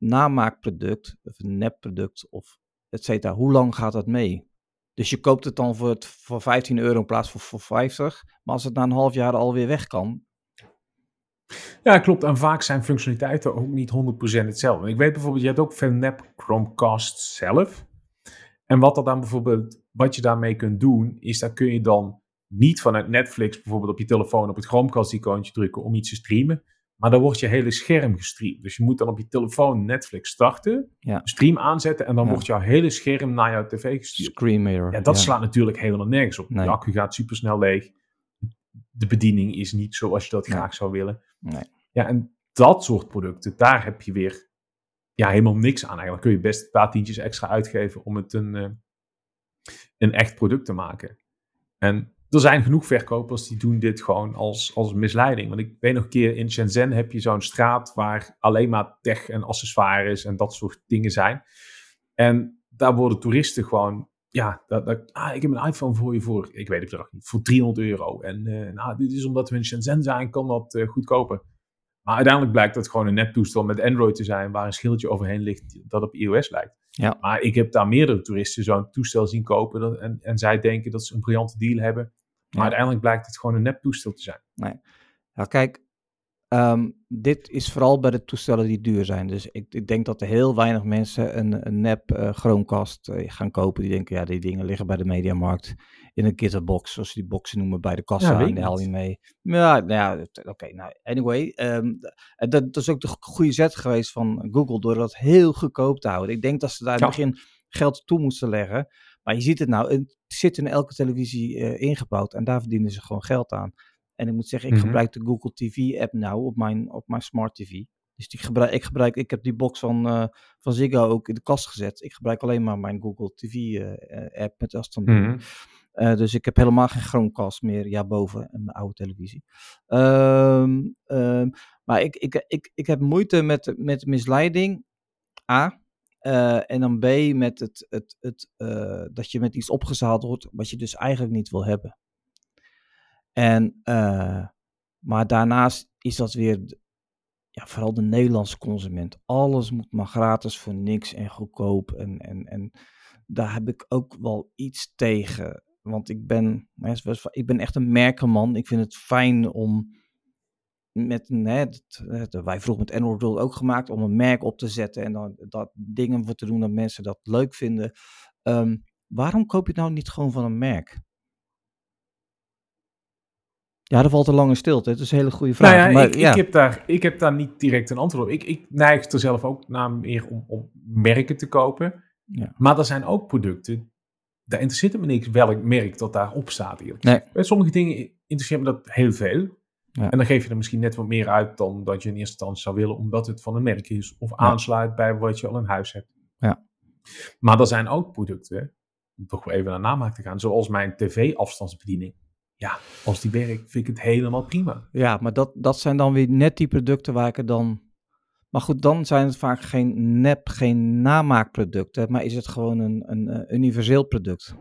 namaakproduct, of een nepproduct, of et cetera, hoe lang gaat dat mee? Dus je koopt het dan voor, het, voor 15 euro in plaats van voor 50. Maar als het na een half jaar alweer weg kan. Ja, klopt. En vaak zijn functionaliteiten ook niet 100% hetzelfde. Ik weet bijvoorbeeld, je hebt ook veel nep Chromecast zelf. En wat dat dan bijvoorbeeld, wat je daarmee kunt doen, is dat kun je dan niet vanuit Netflix bijvoorbeeld op je telefoon op het Chromecast-icoontje drukken om iets te streamen. Maar dan wordt je hele scherm gestreamd. Dus je moet dan op je telefoon Netflix starten, Ja. stream aanzetten en dan Ja. wordt jouw hele scherm naar jouw tv gestuurd. Screen mirror. Ja, dat slaat natuurlijk helemaal nergens op. Nee. De accu gaat supersnel leeg. De bediening is niet zoals je dat Nee. graag zou willen. Nee. Ja, en dat soort producten, daar heb je weer ja, helemaal niks aan. Eigenlijk kun je best een paar tientjes extra uitgeven om het een, eh, een echt product te maken. En er zijn genoeg verkopers die doen dit gewoon als, als misleiding. Want ik weet nog een keer in Shenzhen heb je zo'n straat waar alleen maar tech en accessoires en dat soort dingen zijn. En daar worden toeristen gewoon, ja, dat, dat, ah, ik heb een iPhone voor je voor, ik weet het bedrag niet, voor 300 euro. En eh, nou, dit is omdat we in Shenzhen zijn, kan dat eh, goedkoper. Maar uiteindelijk blijkt dat gewoon een neptoestel met Android te zijn, waar een schildje overheen ligt dat op iOS lijkt. Ja. Maar ik heb daar meerdere toeristen zo'n toestel zien kopen dat, en, en zij denken dat ze een briljante deal hebben. Maar uiteindelijk blijkt het gewoon een neptoestel te zijn. Ja, kijk, ehm, dit is vooral bij de toestellen die duur zijn. Dus ik, ik denk dat er heel weinig mensen een, een nep eh Chromecast eh, gaan kopen. Die denken, ja, die dingen liggen bij de Mediamarkt in een gitterbox, zoals ze die boxen noemen, bij de kassa. Ja, en die haal je mee. Ja, nou ja, oké, nou, anyway. ehm, dat, dat is ook de goede zet geweest van Google, door dat heel goedkoop te houden. Ik denk dat ze daar in het begin geld toe moesten leggen. Maar je ziet het nou, het zit in elke televisie eh, ingebouwd en daar verdienen ze gewoon geld aan. En ik moet zeggen, ik Mhm. gebruik de Google TV app nou op mijn, op mijn smart TV. Dus die gebruik, ik gebruik, ik heb die box van, uh, van Ziggo ook in de kast gezet. Ik gebruik alleen maar mijn Google TV app met afstand. Mm dus ik heb helemaal geen Chromecast meer, ja, boven en mijn oude televisie. Um, um, maar ik, ik, ik, ik heb moeite met, met misleiding. A. Uh, en dan B. Met het, het, het, uh, dat je met iets opgezaald wordt wat je dus eigenlijk niet wil hebben. En, uh, maar daarnaast is dat weer, ja, vooral de Nederlandse consument. Alles moet maar gratis voor niks en goedkoop. En, en, en daar heb ik ook wel iets tegen. Want ik ben, ik ben echt een merkenman. Ik vind het fijn om met, hè, dat, wij vroeger met Android World ook gemaakt om een merk op te zetten en dan dat dingen voor te doen dat mensen dat leuk vinden. Um, waarom koop je nou niet gewoon van een merk? Ja, er valt een lange stilte. Het is een hele goede vraag. Nou ja, maar, ik, ik, heb daar, ik heb daar niet direct een antwoord op. Ik, ik neig er zelf ook naar meer om, om merken te kopen. Ja. Maar er zijn ook producten, daar interesseert me niks welk merk dat daarop staat. Eerlijk. Nee. Bij sommige dingen interesseert me dat heel veel. Ja. En dan geef je er misschien net wat meer uit dan dat je in eerste instantie zou willen, omdat het van een merk is of aansluit bij wat je al in huis hebt. Ja. Maar er zijn ook producten, om toch wel even naar namaak te gaan, zoals mijn tv-afstandsbediening. Ja, als die werkt, vind ik het helemaal prima. Ja, maar dat, dat zijn dan weer net die producten waar ik er dan. Maar goed, dan zijn het vaak geen nep, geen namaakproducten, maar is het gewoon een, een, een universeel product.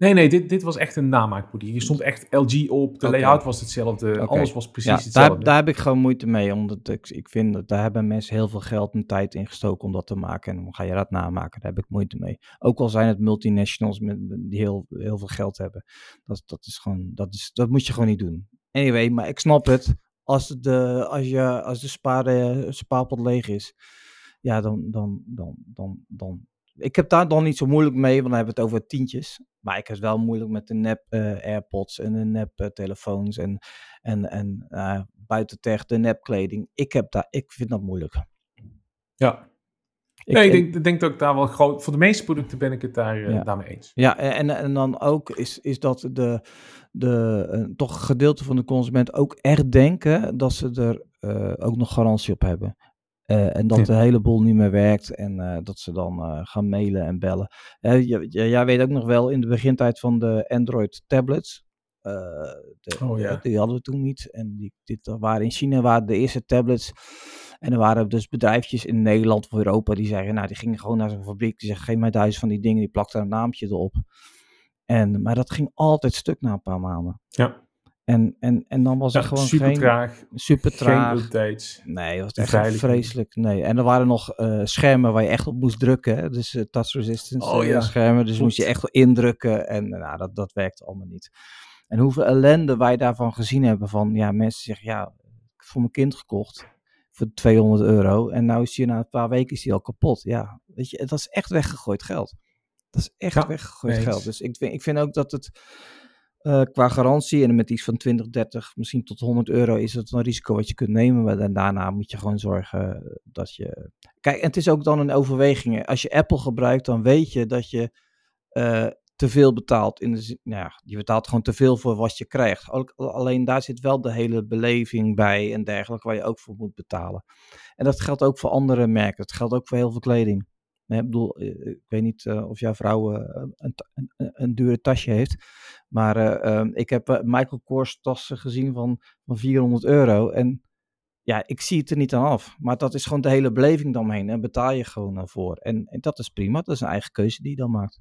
Nee, nee, dit, dit was echt een namaakpoeder. Hier stond echt LG op, de layout was hetzelfde, alles was precies Ja, hetzelfde. daar, daar heb ik gewoon moeite mee, omdat ik, ik vind dat daar hebben mensen heel veel geld en tijd in gestoken om dat te maken. En dan ga je dat namaken, daar heb ik moeite mee. Ook al zijn het multinationals met, die heel, heel veel geld hebben. Dat, dat is gewoon, dat, is, dat moet je gewoon niet doen. Anyway, maar ik snap het. Als de, als je, als de spaar, spaarpot leeg is, ja, dan, dan, dan, dan, dan. Ik heb daar dan niet zo moeilijk mee, want dan hebben we het over tientjes. Maar ik heb het wel moeilijk met de nep eh, AirPods en de nep eh, telefoons en, en, en eh buiten tech, de nep kleding. Ik, heb daar, ik vind dat moeilijk. ja. Ik- nee, ik en- denk, ik denk dat ik daar wel groot... Voor de meeste producten ben ik het daar, Ja. daarmee eens. Ja, en, en dan ook is, is dat de, de toch een gedeelte van de consument ook echt denken dat ze er ook nog garantie op hebben. Eh, en dat Ja. de hele boel niet meer werkt en eh, dat ze dan eh, gaan mailen en bellen. Jij weet ook nog wel in de begintijd van de Android tablets. de- Oh, ja. Die hadden we toen niet. En die, dit waren in China waren de eerste tablets. En er waren dus bedrijfjes in Nederland of Europa die zeggen, nou die gingen gewoon naar zo'n fabriek. Die zeggen, geef mij duizend van die dingen, die plakt daar een naampje erop. En, maar dat ging altijd stuk na een paar maanden. Ja, En, en, en dan was ja er gewoon super geen... traag, Super geen traag. updates. Nee, het was echt vreselijk. Nee. En er waren nog eh, schermen waar je echt op moest drukken. Hè? Dus eh, touch resistance Oh, eh, ja. schermen. Dus moest je echt indrukken. En nou, dat, dat werkte allemaal niet. En hoeveel ellende wij daarvan gezien hebben. Van ja, mensen zeggen ja, ik heb voor mijn kind gekocht. Voor 200 euro. En nou is die na een paar weken is die al kapot. Ja, weet je, dat is echt weggegooid geld. Dat is echt Ja, weggegooid geld. Dus ik vind, ik vind ook dat het eh, qua garantie en met iets van 20, 30, misschien tot 100 euro is het een risico wat je kunt nemen. Maar daarna moet je gewoon zorgen dat je. Kijk, en het is ook dan een overweging. Als je Apple gebruikt, dan weet je dat je eh, te veel betaalt. In de nou ja, je betaalt gewoon te veel voor wat je krijgt. Alleen daar zit wel de hele beleving bij en dergelijke, waar je ook voor moet betalen. En dat geldt ook voor andere merken. Dat geldt ook voor heel veel kleding. Nee, ik bedoel, eh, ik weet niet eh, of jouw vrouw eh, een, een, een, dure tasje heeft. Maar eh, ehm, ik heb eh, Michael Kors tassen gezien van, van 400 euro. En ja, ik zie het er niet aan af. Maar dat is gewoon de hele beleving dan omheen. En betaal je gewoon eh, voor. En, en dat is prima. Dat is een eigen keuze die je dan maakt.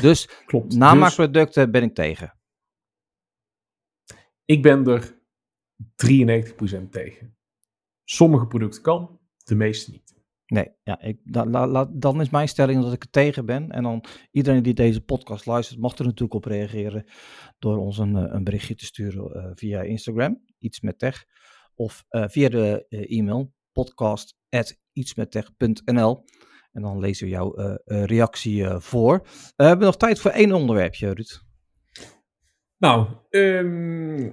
Dus Klopt. Dus namaakproducten ben ik tegen. ik ben er 93% tegen. Sommige producten kan, de meeste niet. Nee, ja, ik, dan is mijn stelling dat ik er tegen ben. En dan iedereen die deze podcast luistert, mag er natuurlijk op reageren. Door ons een, eh, een berichtje te sturen eh, via Instagram, iets met tech. Of eh, via de e-mail, podcast.ietsmettech.nl. En dan lezen we jouw reactie voor. We hebben nog tijd voor één onderwerpje, Ruud. Nou, ehm,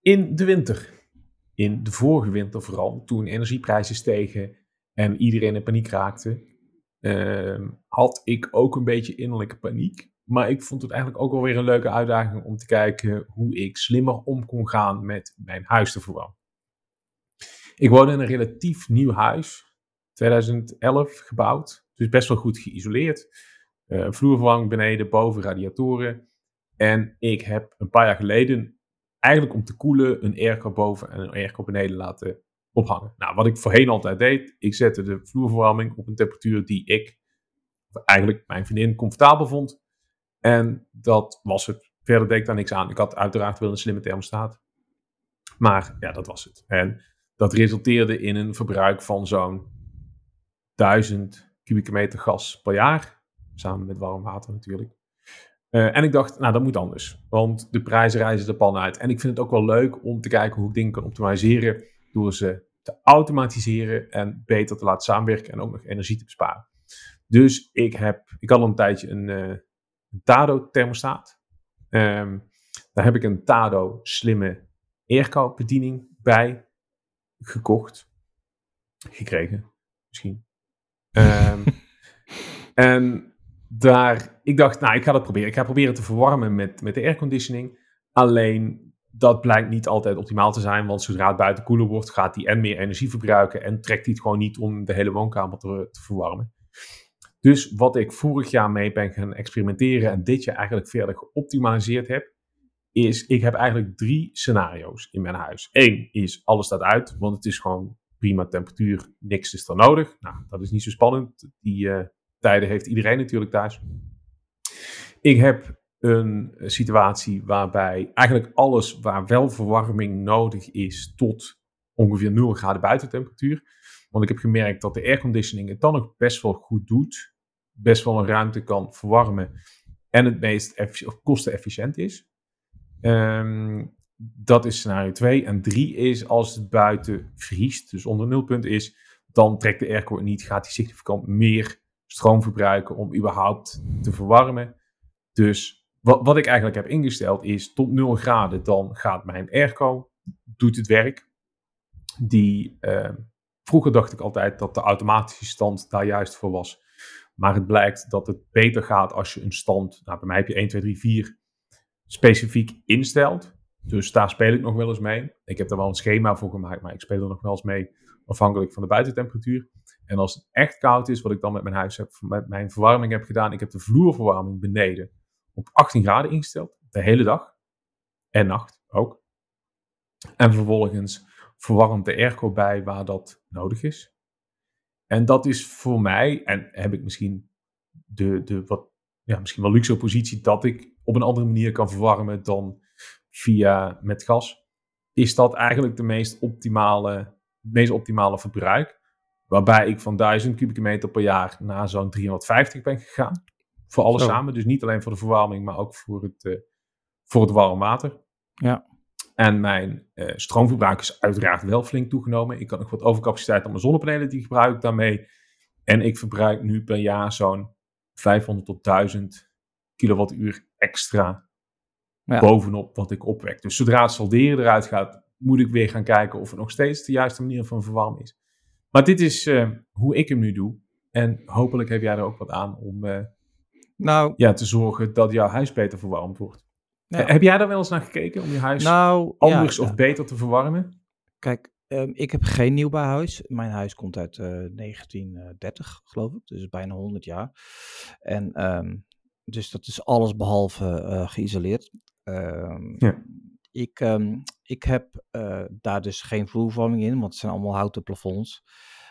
in de winter, in de vorige winter vooral, toen energieprijzen stegen en iedereen in paniek raakte, ehm, had ik ook een beetje innerlijke paniek. Maar ik vond het eigenlijk ook wel weer een leuke uitdaging om te kijken hoe ik slimmer om kon gaan met mijn huis te verwarmen. Ik woon in een relatief nieuw huis, 2011 gebouwd, dus best wel goed geïsoleerd. Uh, vloerverwarming beneden, boven radiatoren. En ik heb een paar jaar geleden, eigenlijk om te koelen, een airco boven en een airco beneden laten ophangen. Nou, wat ik voorheen altijd deed, ik zette de vloerverwarming op een temperatuur die ik, eigenlijk mijn vriendin, comfortabel vond. En dat was het. Verder deed ik daar niks aan. Ik had uiteraard wel een slimme thermostaat. Maar ja, dat was het. En dat resulteerde in een verbruik van zo'n 1000 kubieke meter gas per jaar. Samen met warm water natuurlijk. Uh, en ik dacht, nou dat moet anders. Want de prijzen reizen de pan uit. En ik vind het ook wel leuk om te kijken hoe ik dingen kan optimaliseren. Door ze te automatiseren en beter te laten samenwerken. En ook nog energie te besparen. Dus ik, heb, ik had al een tijdje een, uh, een Tado thermostaat. Um, daar heb ik een Tado slimme airco bediening bij gekocht. Gekregen, misschien. Um, en daar, ik dacht, nou, ik ga dat proberen. Ik ga proberen te verwarmen met, met de airconditioning. Alleen, dat blijkt niet altijd optimaal te zijn, want zodra het buiten koeler wordt, gaat die en meer energie verbruiken en trekt hij het gewoon niet om de hele woonkamer te, te verwarmen. Dus wat ik vorig jaar mee ben gaan experimenteren en dit jaar eigenlijk verder geoptimaliseerd heb, is ik heb eigenlijk drie scenario's in mijn huis. Eén is alles staat uit, want het is gewoon prima temperatuur, niks is er nodig. Nou, dat is niet zo spannend. Die uh, tijden heeft iedereen natuurlijk thuis. Ik heb een situatie waarbij eigenlijk alles waar wel verwarming nodig is tot ongeveer 0 graden buitentemperatuur. Want ik heb gemerkt dat de airconditioning het dan nog best wel goed doet. Best wel een ruimte kan verwarmen. En het meest kostenefficiënt is. Um, dat is scenario 2. En 3 is als het buiten vriest, dus onder nulpunt is, dan trekt de airco niet, gaat hij significant meer stroom verbruiken om überhaupt te verwarmen. Dus wat, wat ik eigenlijk heb ingesteld is tot 0 graden, dan gaat mijn airco, doet het werk. Die, uh, vroeger dacht ik altijd dat de automatische stand daar juist voor was. Maar het blijkt dat het beter gaat als je een stand, nou bij mij heb je 1, 2, 3, 4, specifiek instelt. Dus daar speel ik nog wel eens mee. Ik heb er wel een schema voor gemaakt, maar ik speel er nog wel eens mee afhankelijk van de buitentemperatuur. En als het echt koud is, wat ik dan met mijn huis heb, met mijn verwarming heb gedaan, ik heb de vloerverwarming beneden op 18 graden ingesteld, de hele dag en nacht ook. En vervolgens verwarmt de airco bij waar dat nodig is. En dat is voor mij, en heb ik misschien de, de wat, ja, misschien wel luxe positie, dat ik op een andere manier kan verwarmen dan via met gas, is dat eigenlijk de meest optimale, meest optimale verbruik. Waarbij ik van 1000 kubieke meter per jaar naar zo'n 350 ben gegaan. Voor alles samen. Dus niet alleen voor de verwarming, maar ook voor het, uh, voor het warm water. Ja. En mijn uh, stroomverbruik is uiteraard wel flink toegenomen. Ik kan nog wat overcapaciteit op mijn zonnepanelen, die gebruik ik daarmee. En ik verbruik nu per jaar zo'n 500 tot 1000 kilowattuur extra ja. bovenop wat ik opwek. Dus zodra het solderen eruit gaat, moet ik weer gaan kijken of het nog steeds de juiste manier van verwarmen is. Maar dit is uh, hoe ik hem nu doe. En hopelijk heb jij er ook wat aan om uh, nou, ja, te zorgen dat jouw huis beter verwarmd wordt. Nou, heb jij daar wel eens naar gekeken om je huis nou, anders of beter te verwarmen? Kijk, um, ik heb geen nieuwbouwhuis. Mijn huis komt uit uh, 1930, geloof ik. Dus bijna 100 jaar. En um, dus dat is alles behalve geïsoleerd. Ehm, ja. Ik, ik heb uh, daar dus geen vloervorming in, want het zijn allemaal houten plafonds.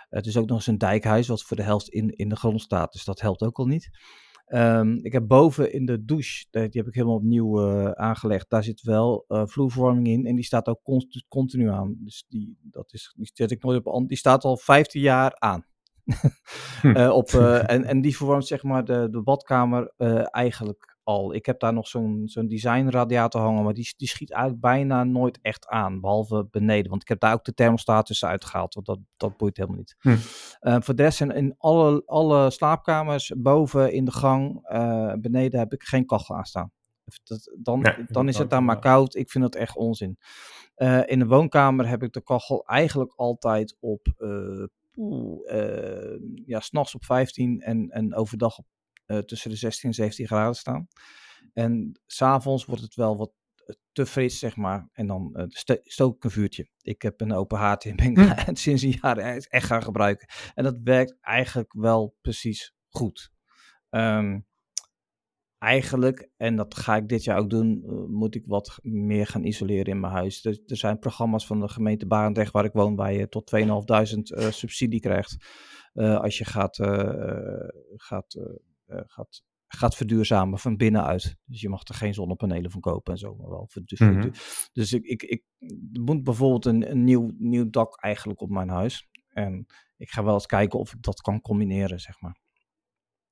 Het is ook nog eens een dijkhuis wat voor de helft in, in de grond staat, dus dat helpt ook al niet. Um, ik heb boven in de douche, die heb ik helemaal opnieuw uh, aangelegd, daar zit wel uh, vloervorming in en die staat ook continu, continu aan. Dus die, dat is, die zet ik nooit op, die staat al 15 jaar aan. hm. op, en, en die verwarmt zeg maar de, de badkamer eigenlijk al. Ik heb daar nog zo'n zo'n designradiator hangen, maar die, die schiet eigenlijk bijna nooit echt aan, behalve beneden. Want ik heb daar ook de thermostaat tussen uitgehaald, want dat, dat boeit helemaal niet. Hm. Uh, voor de rest zijn in alle, alle slaapkamers, boven in de gang, uh, beneden heb ik geen kachel aanstaan. Dat, dan, dan is het daar maar koud. Ik vind dat echt onzin. Uh, in de woonkamer heb ik de kachel eigenlijk altijd op, ja, s'nachts op 15 en, en overdag op uh, tussen de 16 en 17 graden staan. En s'avonds wordt het wel wat te fris, zeg maar. En dan uh, stook ik een vuurtje. Ik heb een open haard in. Ben hm. sinds een jaar echt gaan gebruiken. En dat werkt eigenlijk wel precies goed. Um, eigenlijk, en dat ga ik dit jaar ook doen, uh, moet ik wat meer gaan isoleren in mijn huis. Er, er, zijn programma's van de gemeente Barendrecht waar ik woon, waar je tot 2.500 uh, subsidie krijgt. Als je gaat, gaat, gaat gaat verduurzamen van binnenuit. Dus je mag er geen zonnepanelen van kopen en zo, maar wel. Mm -hmm. Dus ik, ik, ik moet bijvoorbeeld een, een nieuw, nieuw dak eigenlijk op mijn huis. En ik ga wel eens kijken of ik dat kan combineren, zeg maar.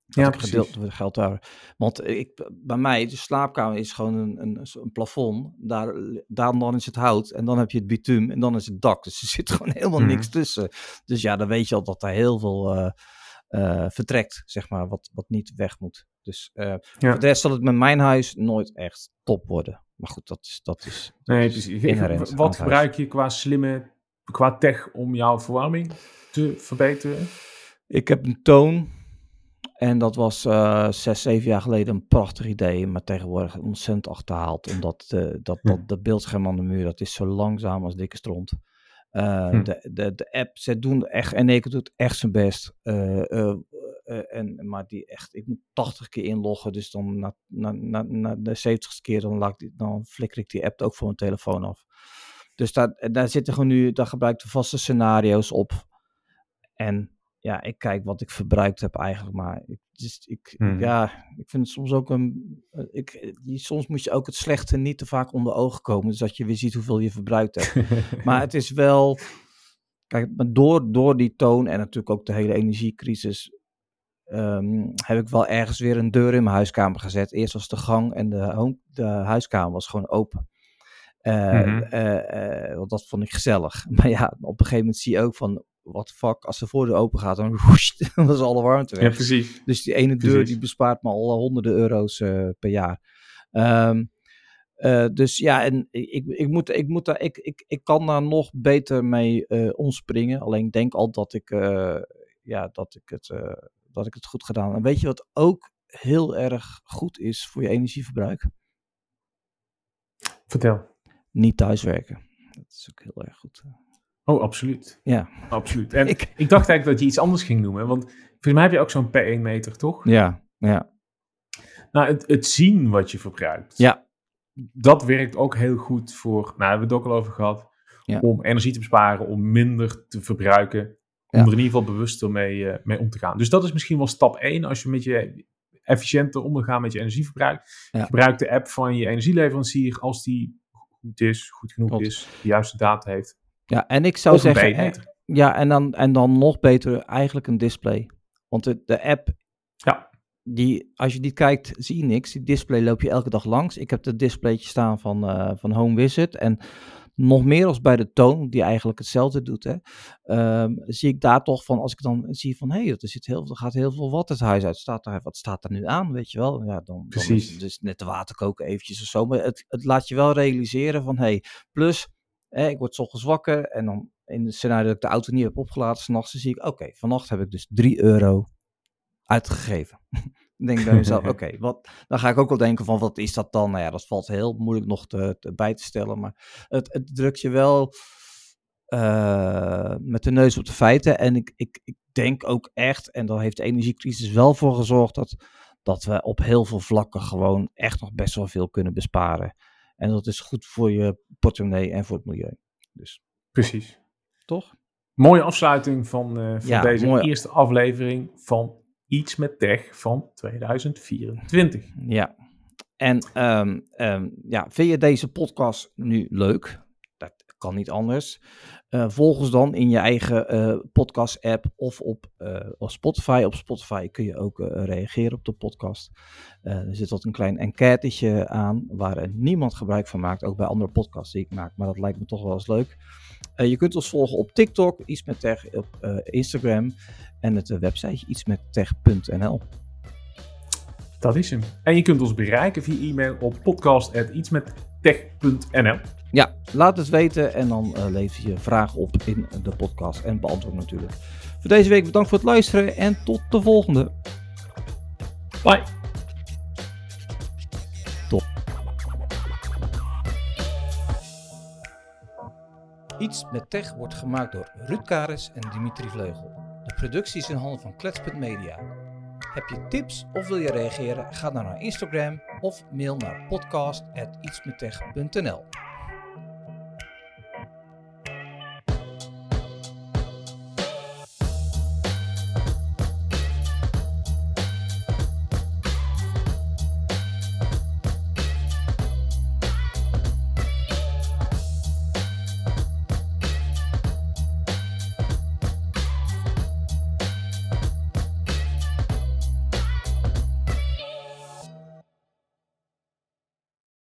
Dat ja, gedeelte geld daar. Want ik, bij mij, de slaapkamer is gewoon een, een, een plafond. Daar, daar dan is het hout. En dan heb je het bitumen. En dan is het dak. Dus er zit gewoon helemaal mm -hmm. niks tussen. Dus ja, dan weet je al dat er heel veel uh, uh, vertrekt, zeg maar. Wat, wat niet weg moet. Dus uh, ja. voor de rest zal het met mijn huis nooit echt top worden. Maar goed, dat is. Dat is dat nee, precies. Wat gebruik je qua slimme, qua tech om jouw verwarming te verbeteren? Ik heb een toon. En dat was uh, zes, zeven jaar geleden een prachtig idee, maar tegenwoordig ontzettend achterhaald. Omdat uh, dat, dat, dat beeldscherm aan de muur, dat is zo langzaam als dikke stront. Uh, hm. de, de, de app, ze doen echt, en ik doet echt zijn best. en, maar die echt, ik moet 80 keer inloggen, dus dan na, na, na, na de 70 keer dan, laat die, dan flikker ik die app ook voor mijn telefoon af. Dus daar, daar zitten gewoon nu, daar gebruik ik de vaste scenario's op. En ja, ik kijk wat ik verbruikt heb eigenlijk, maar ik, dus ik, hmm. ja, ik vind het soms ook een, eh, ik, soms moet je ook het slechte niet te vaak onder ogen komen, dus dat je weer ziet hoeveel je verbruikt hebt. maar het is wel, kijk, door, door die toon en natuurlijk ook de hele energiecrisis, um, heb ik wel ergens weer een deur in mijn huiskamer gezet. Eerst was de gang en de, home, de huiskamer was gewoon open. Uh, mm -hmm. uh, uh, want dat vond ik gezellig. Maar ja, op een gegeven moment zie je ook van, wat fuck, als de voordeur open gaat, dan, woest, is alle warmte weg. Ja, precies. Dus die ene deur die bespaart me al honderden euro's uh, per jaar. Um, uh, dus ja, en ik, ik, moet, ik, moet daar, ik, ik, ik kan daar nog beter mee uh, omspringen. Alleen ik denk al dat ik, ja, dat, ik het, dat ik het goed gedaan heb. En weet je wat ook heel erg goed is voor je energieverbruik? Vertel. Niet thuiswerken. Dat is ook heel erg goed. Oh, absoluut. Ja. Absoluut. En ik, ik dacht eigenlijk dat je iets anders ging noemen. Want volgens mij heb je ook zo'n per 1 meter, toch? Ja, ja. Nou, het, het zien wat je verbruikt. Ja. Dat werkt ook heel goed voor, nou, hebben we het ook al over gehad, ja. om energie te besparen, om minder te verbruiken. Om ja. er in ieder geval bewuster mee, uh, mee om te gaan. Dus dat is misschien wel stap 1 als je met je efficiënter om wil gaan met je energieverbruik. Ja. Gebruik de app van je energieleverancier als die goed is, goed genoeg is, de juiste data heeft. Ja, en ik zou zeggen. Ja, en dan, en dan nog beter eigenlijk een display. Want de, de app. Ja. Die, als je die kijkt, zie je niks. Die display loop je elke dag langs. Ik heb het displaytje staan van, uh, van Home Visit. En nog meer als bij de toon, die eigenlijk hetzelfde doet, hè, um, zie ik daar toch van, als ik dan zie van, hé, hey, er, zit heel, er gaat heel veel wat het huis uit. Staat er, wat staat er nu aan, weet je wel? Ja, dan, Precies. dan is het dus net de water koken eventjes of zo. Maar het, het laat je wel realiseren van, hé, hey, plus eh, ik word ochtends wakker en dan in het scenario dat ik de auto niet heb opgeladen, s'nachts zie ik, oké, okay, vannacht heb ik dus 3 euro uitgegeven. dan denk ik bij mezelf, oké, wat? dan ga ik ook wel denken van, wat is dat dan? Nou ja, dat valt heel moeilijk nog te, te bij te stellen, maar het, het drukt je wel uh, met de neus op de feiten. En ik, ik, ik denk ook echt, en daar heeft de energiecrisis wel voor gezorgd, dat, dat we op heel veel vlakken gewoon echt nog best wel veel kunnen besparen. En dat is goed voor je portemonnee en voor het milieu. Dus. Precies. Toch? Mooie afsluiting van, uh, van ja, deze eerste aflevering van Iets met Tech van 2024. Ja. En um, um, ja, vind je deze podcast nu leuk? Kan niet anders. Uh, volg ons dan in je eigen uh, podcast-app of op, op Spotify. Op Spotify kun je ook reageren op de podcast. er zit wat een klein enquêtetje aan waar niemand gebruik van maakt. Ook bij andere podcasts die ik maak. Maar dat lijkt me toch wel eens leuk. je kunt ons volgen op TikTok, iets met tech, op Instagram en het website ietsmettech.nl. Dat is hem. En je kunt ons bereiken via e-mail op podcast.ietsmettech.nl. Ja, laat het weten en dan uh, lever je vragen op in de podcast en beantwoord natuurlijk. Voor deze week bedankt voor het luisteren en tot de volgende. Bye. Iets met Tech wordt gemaakt door Ruud Kares en Dimitri Vleugel. De productie is in handen van Klets.media. Heb je tips of wil je reageren? Ga dan naar Instagram of mail naar podcast.ietsmettech.nl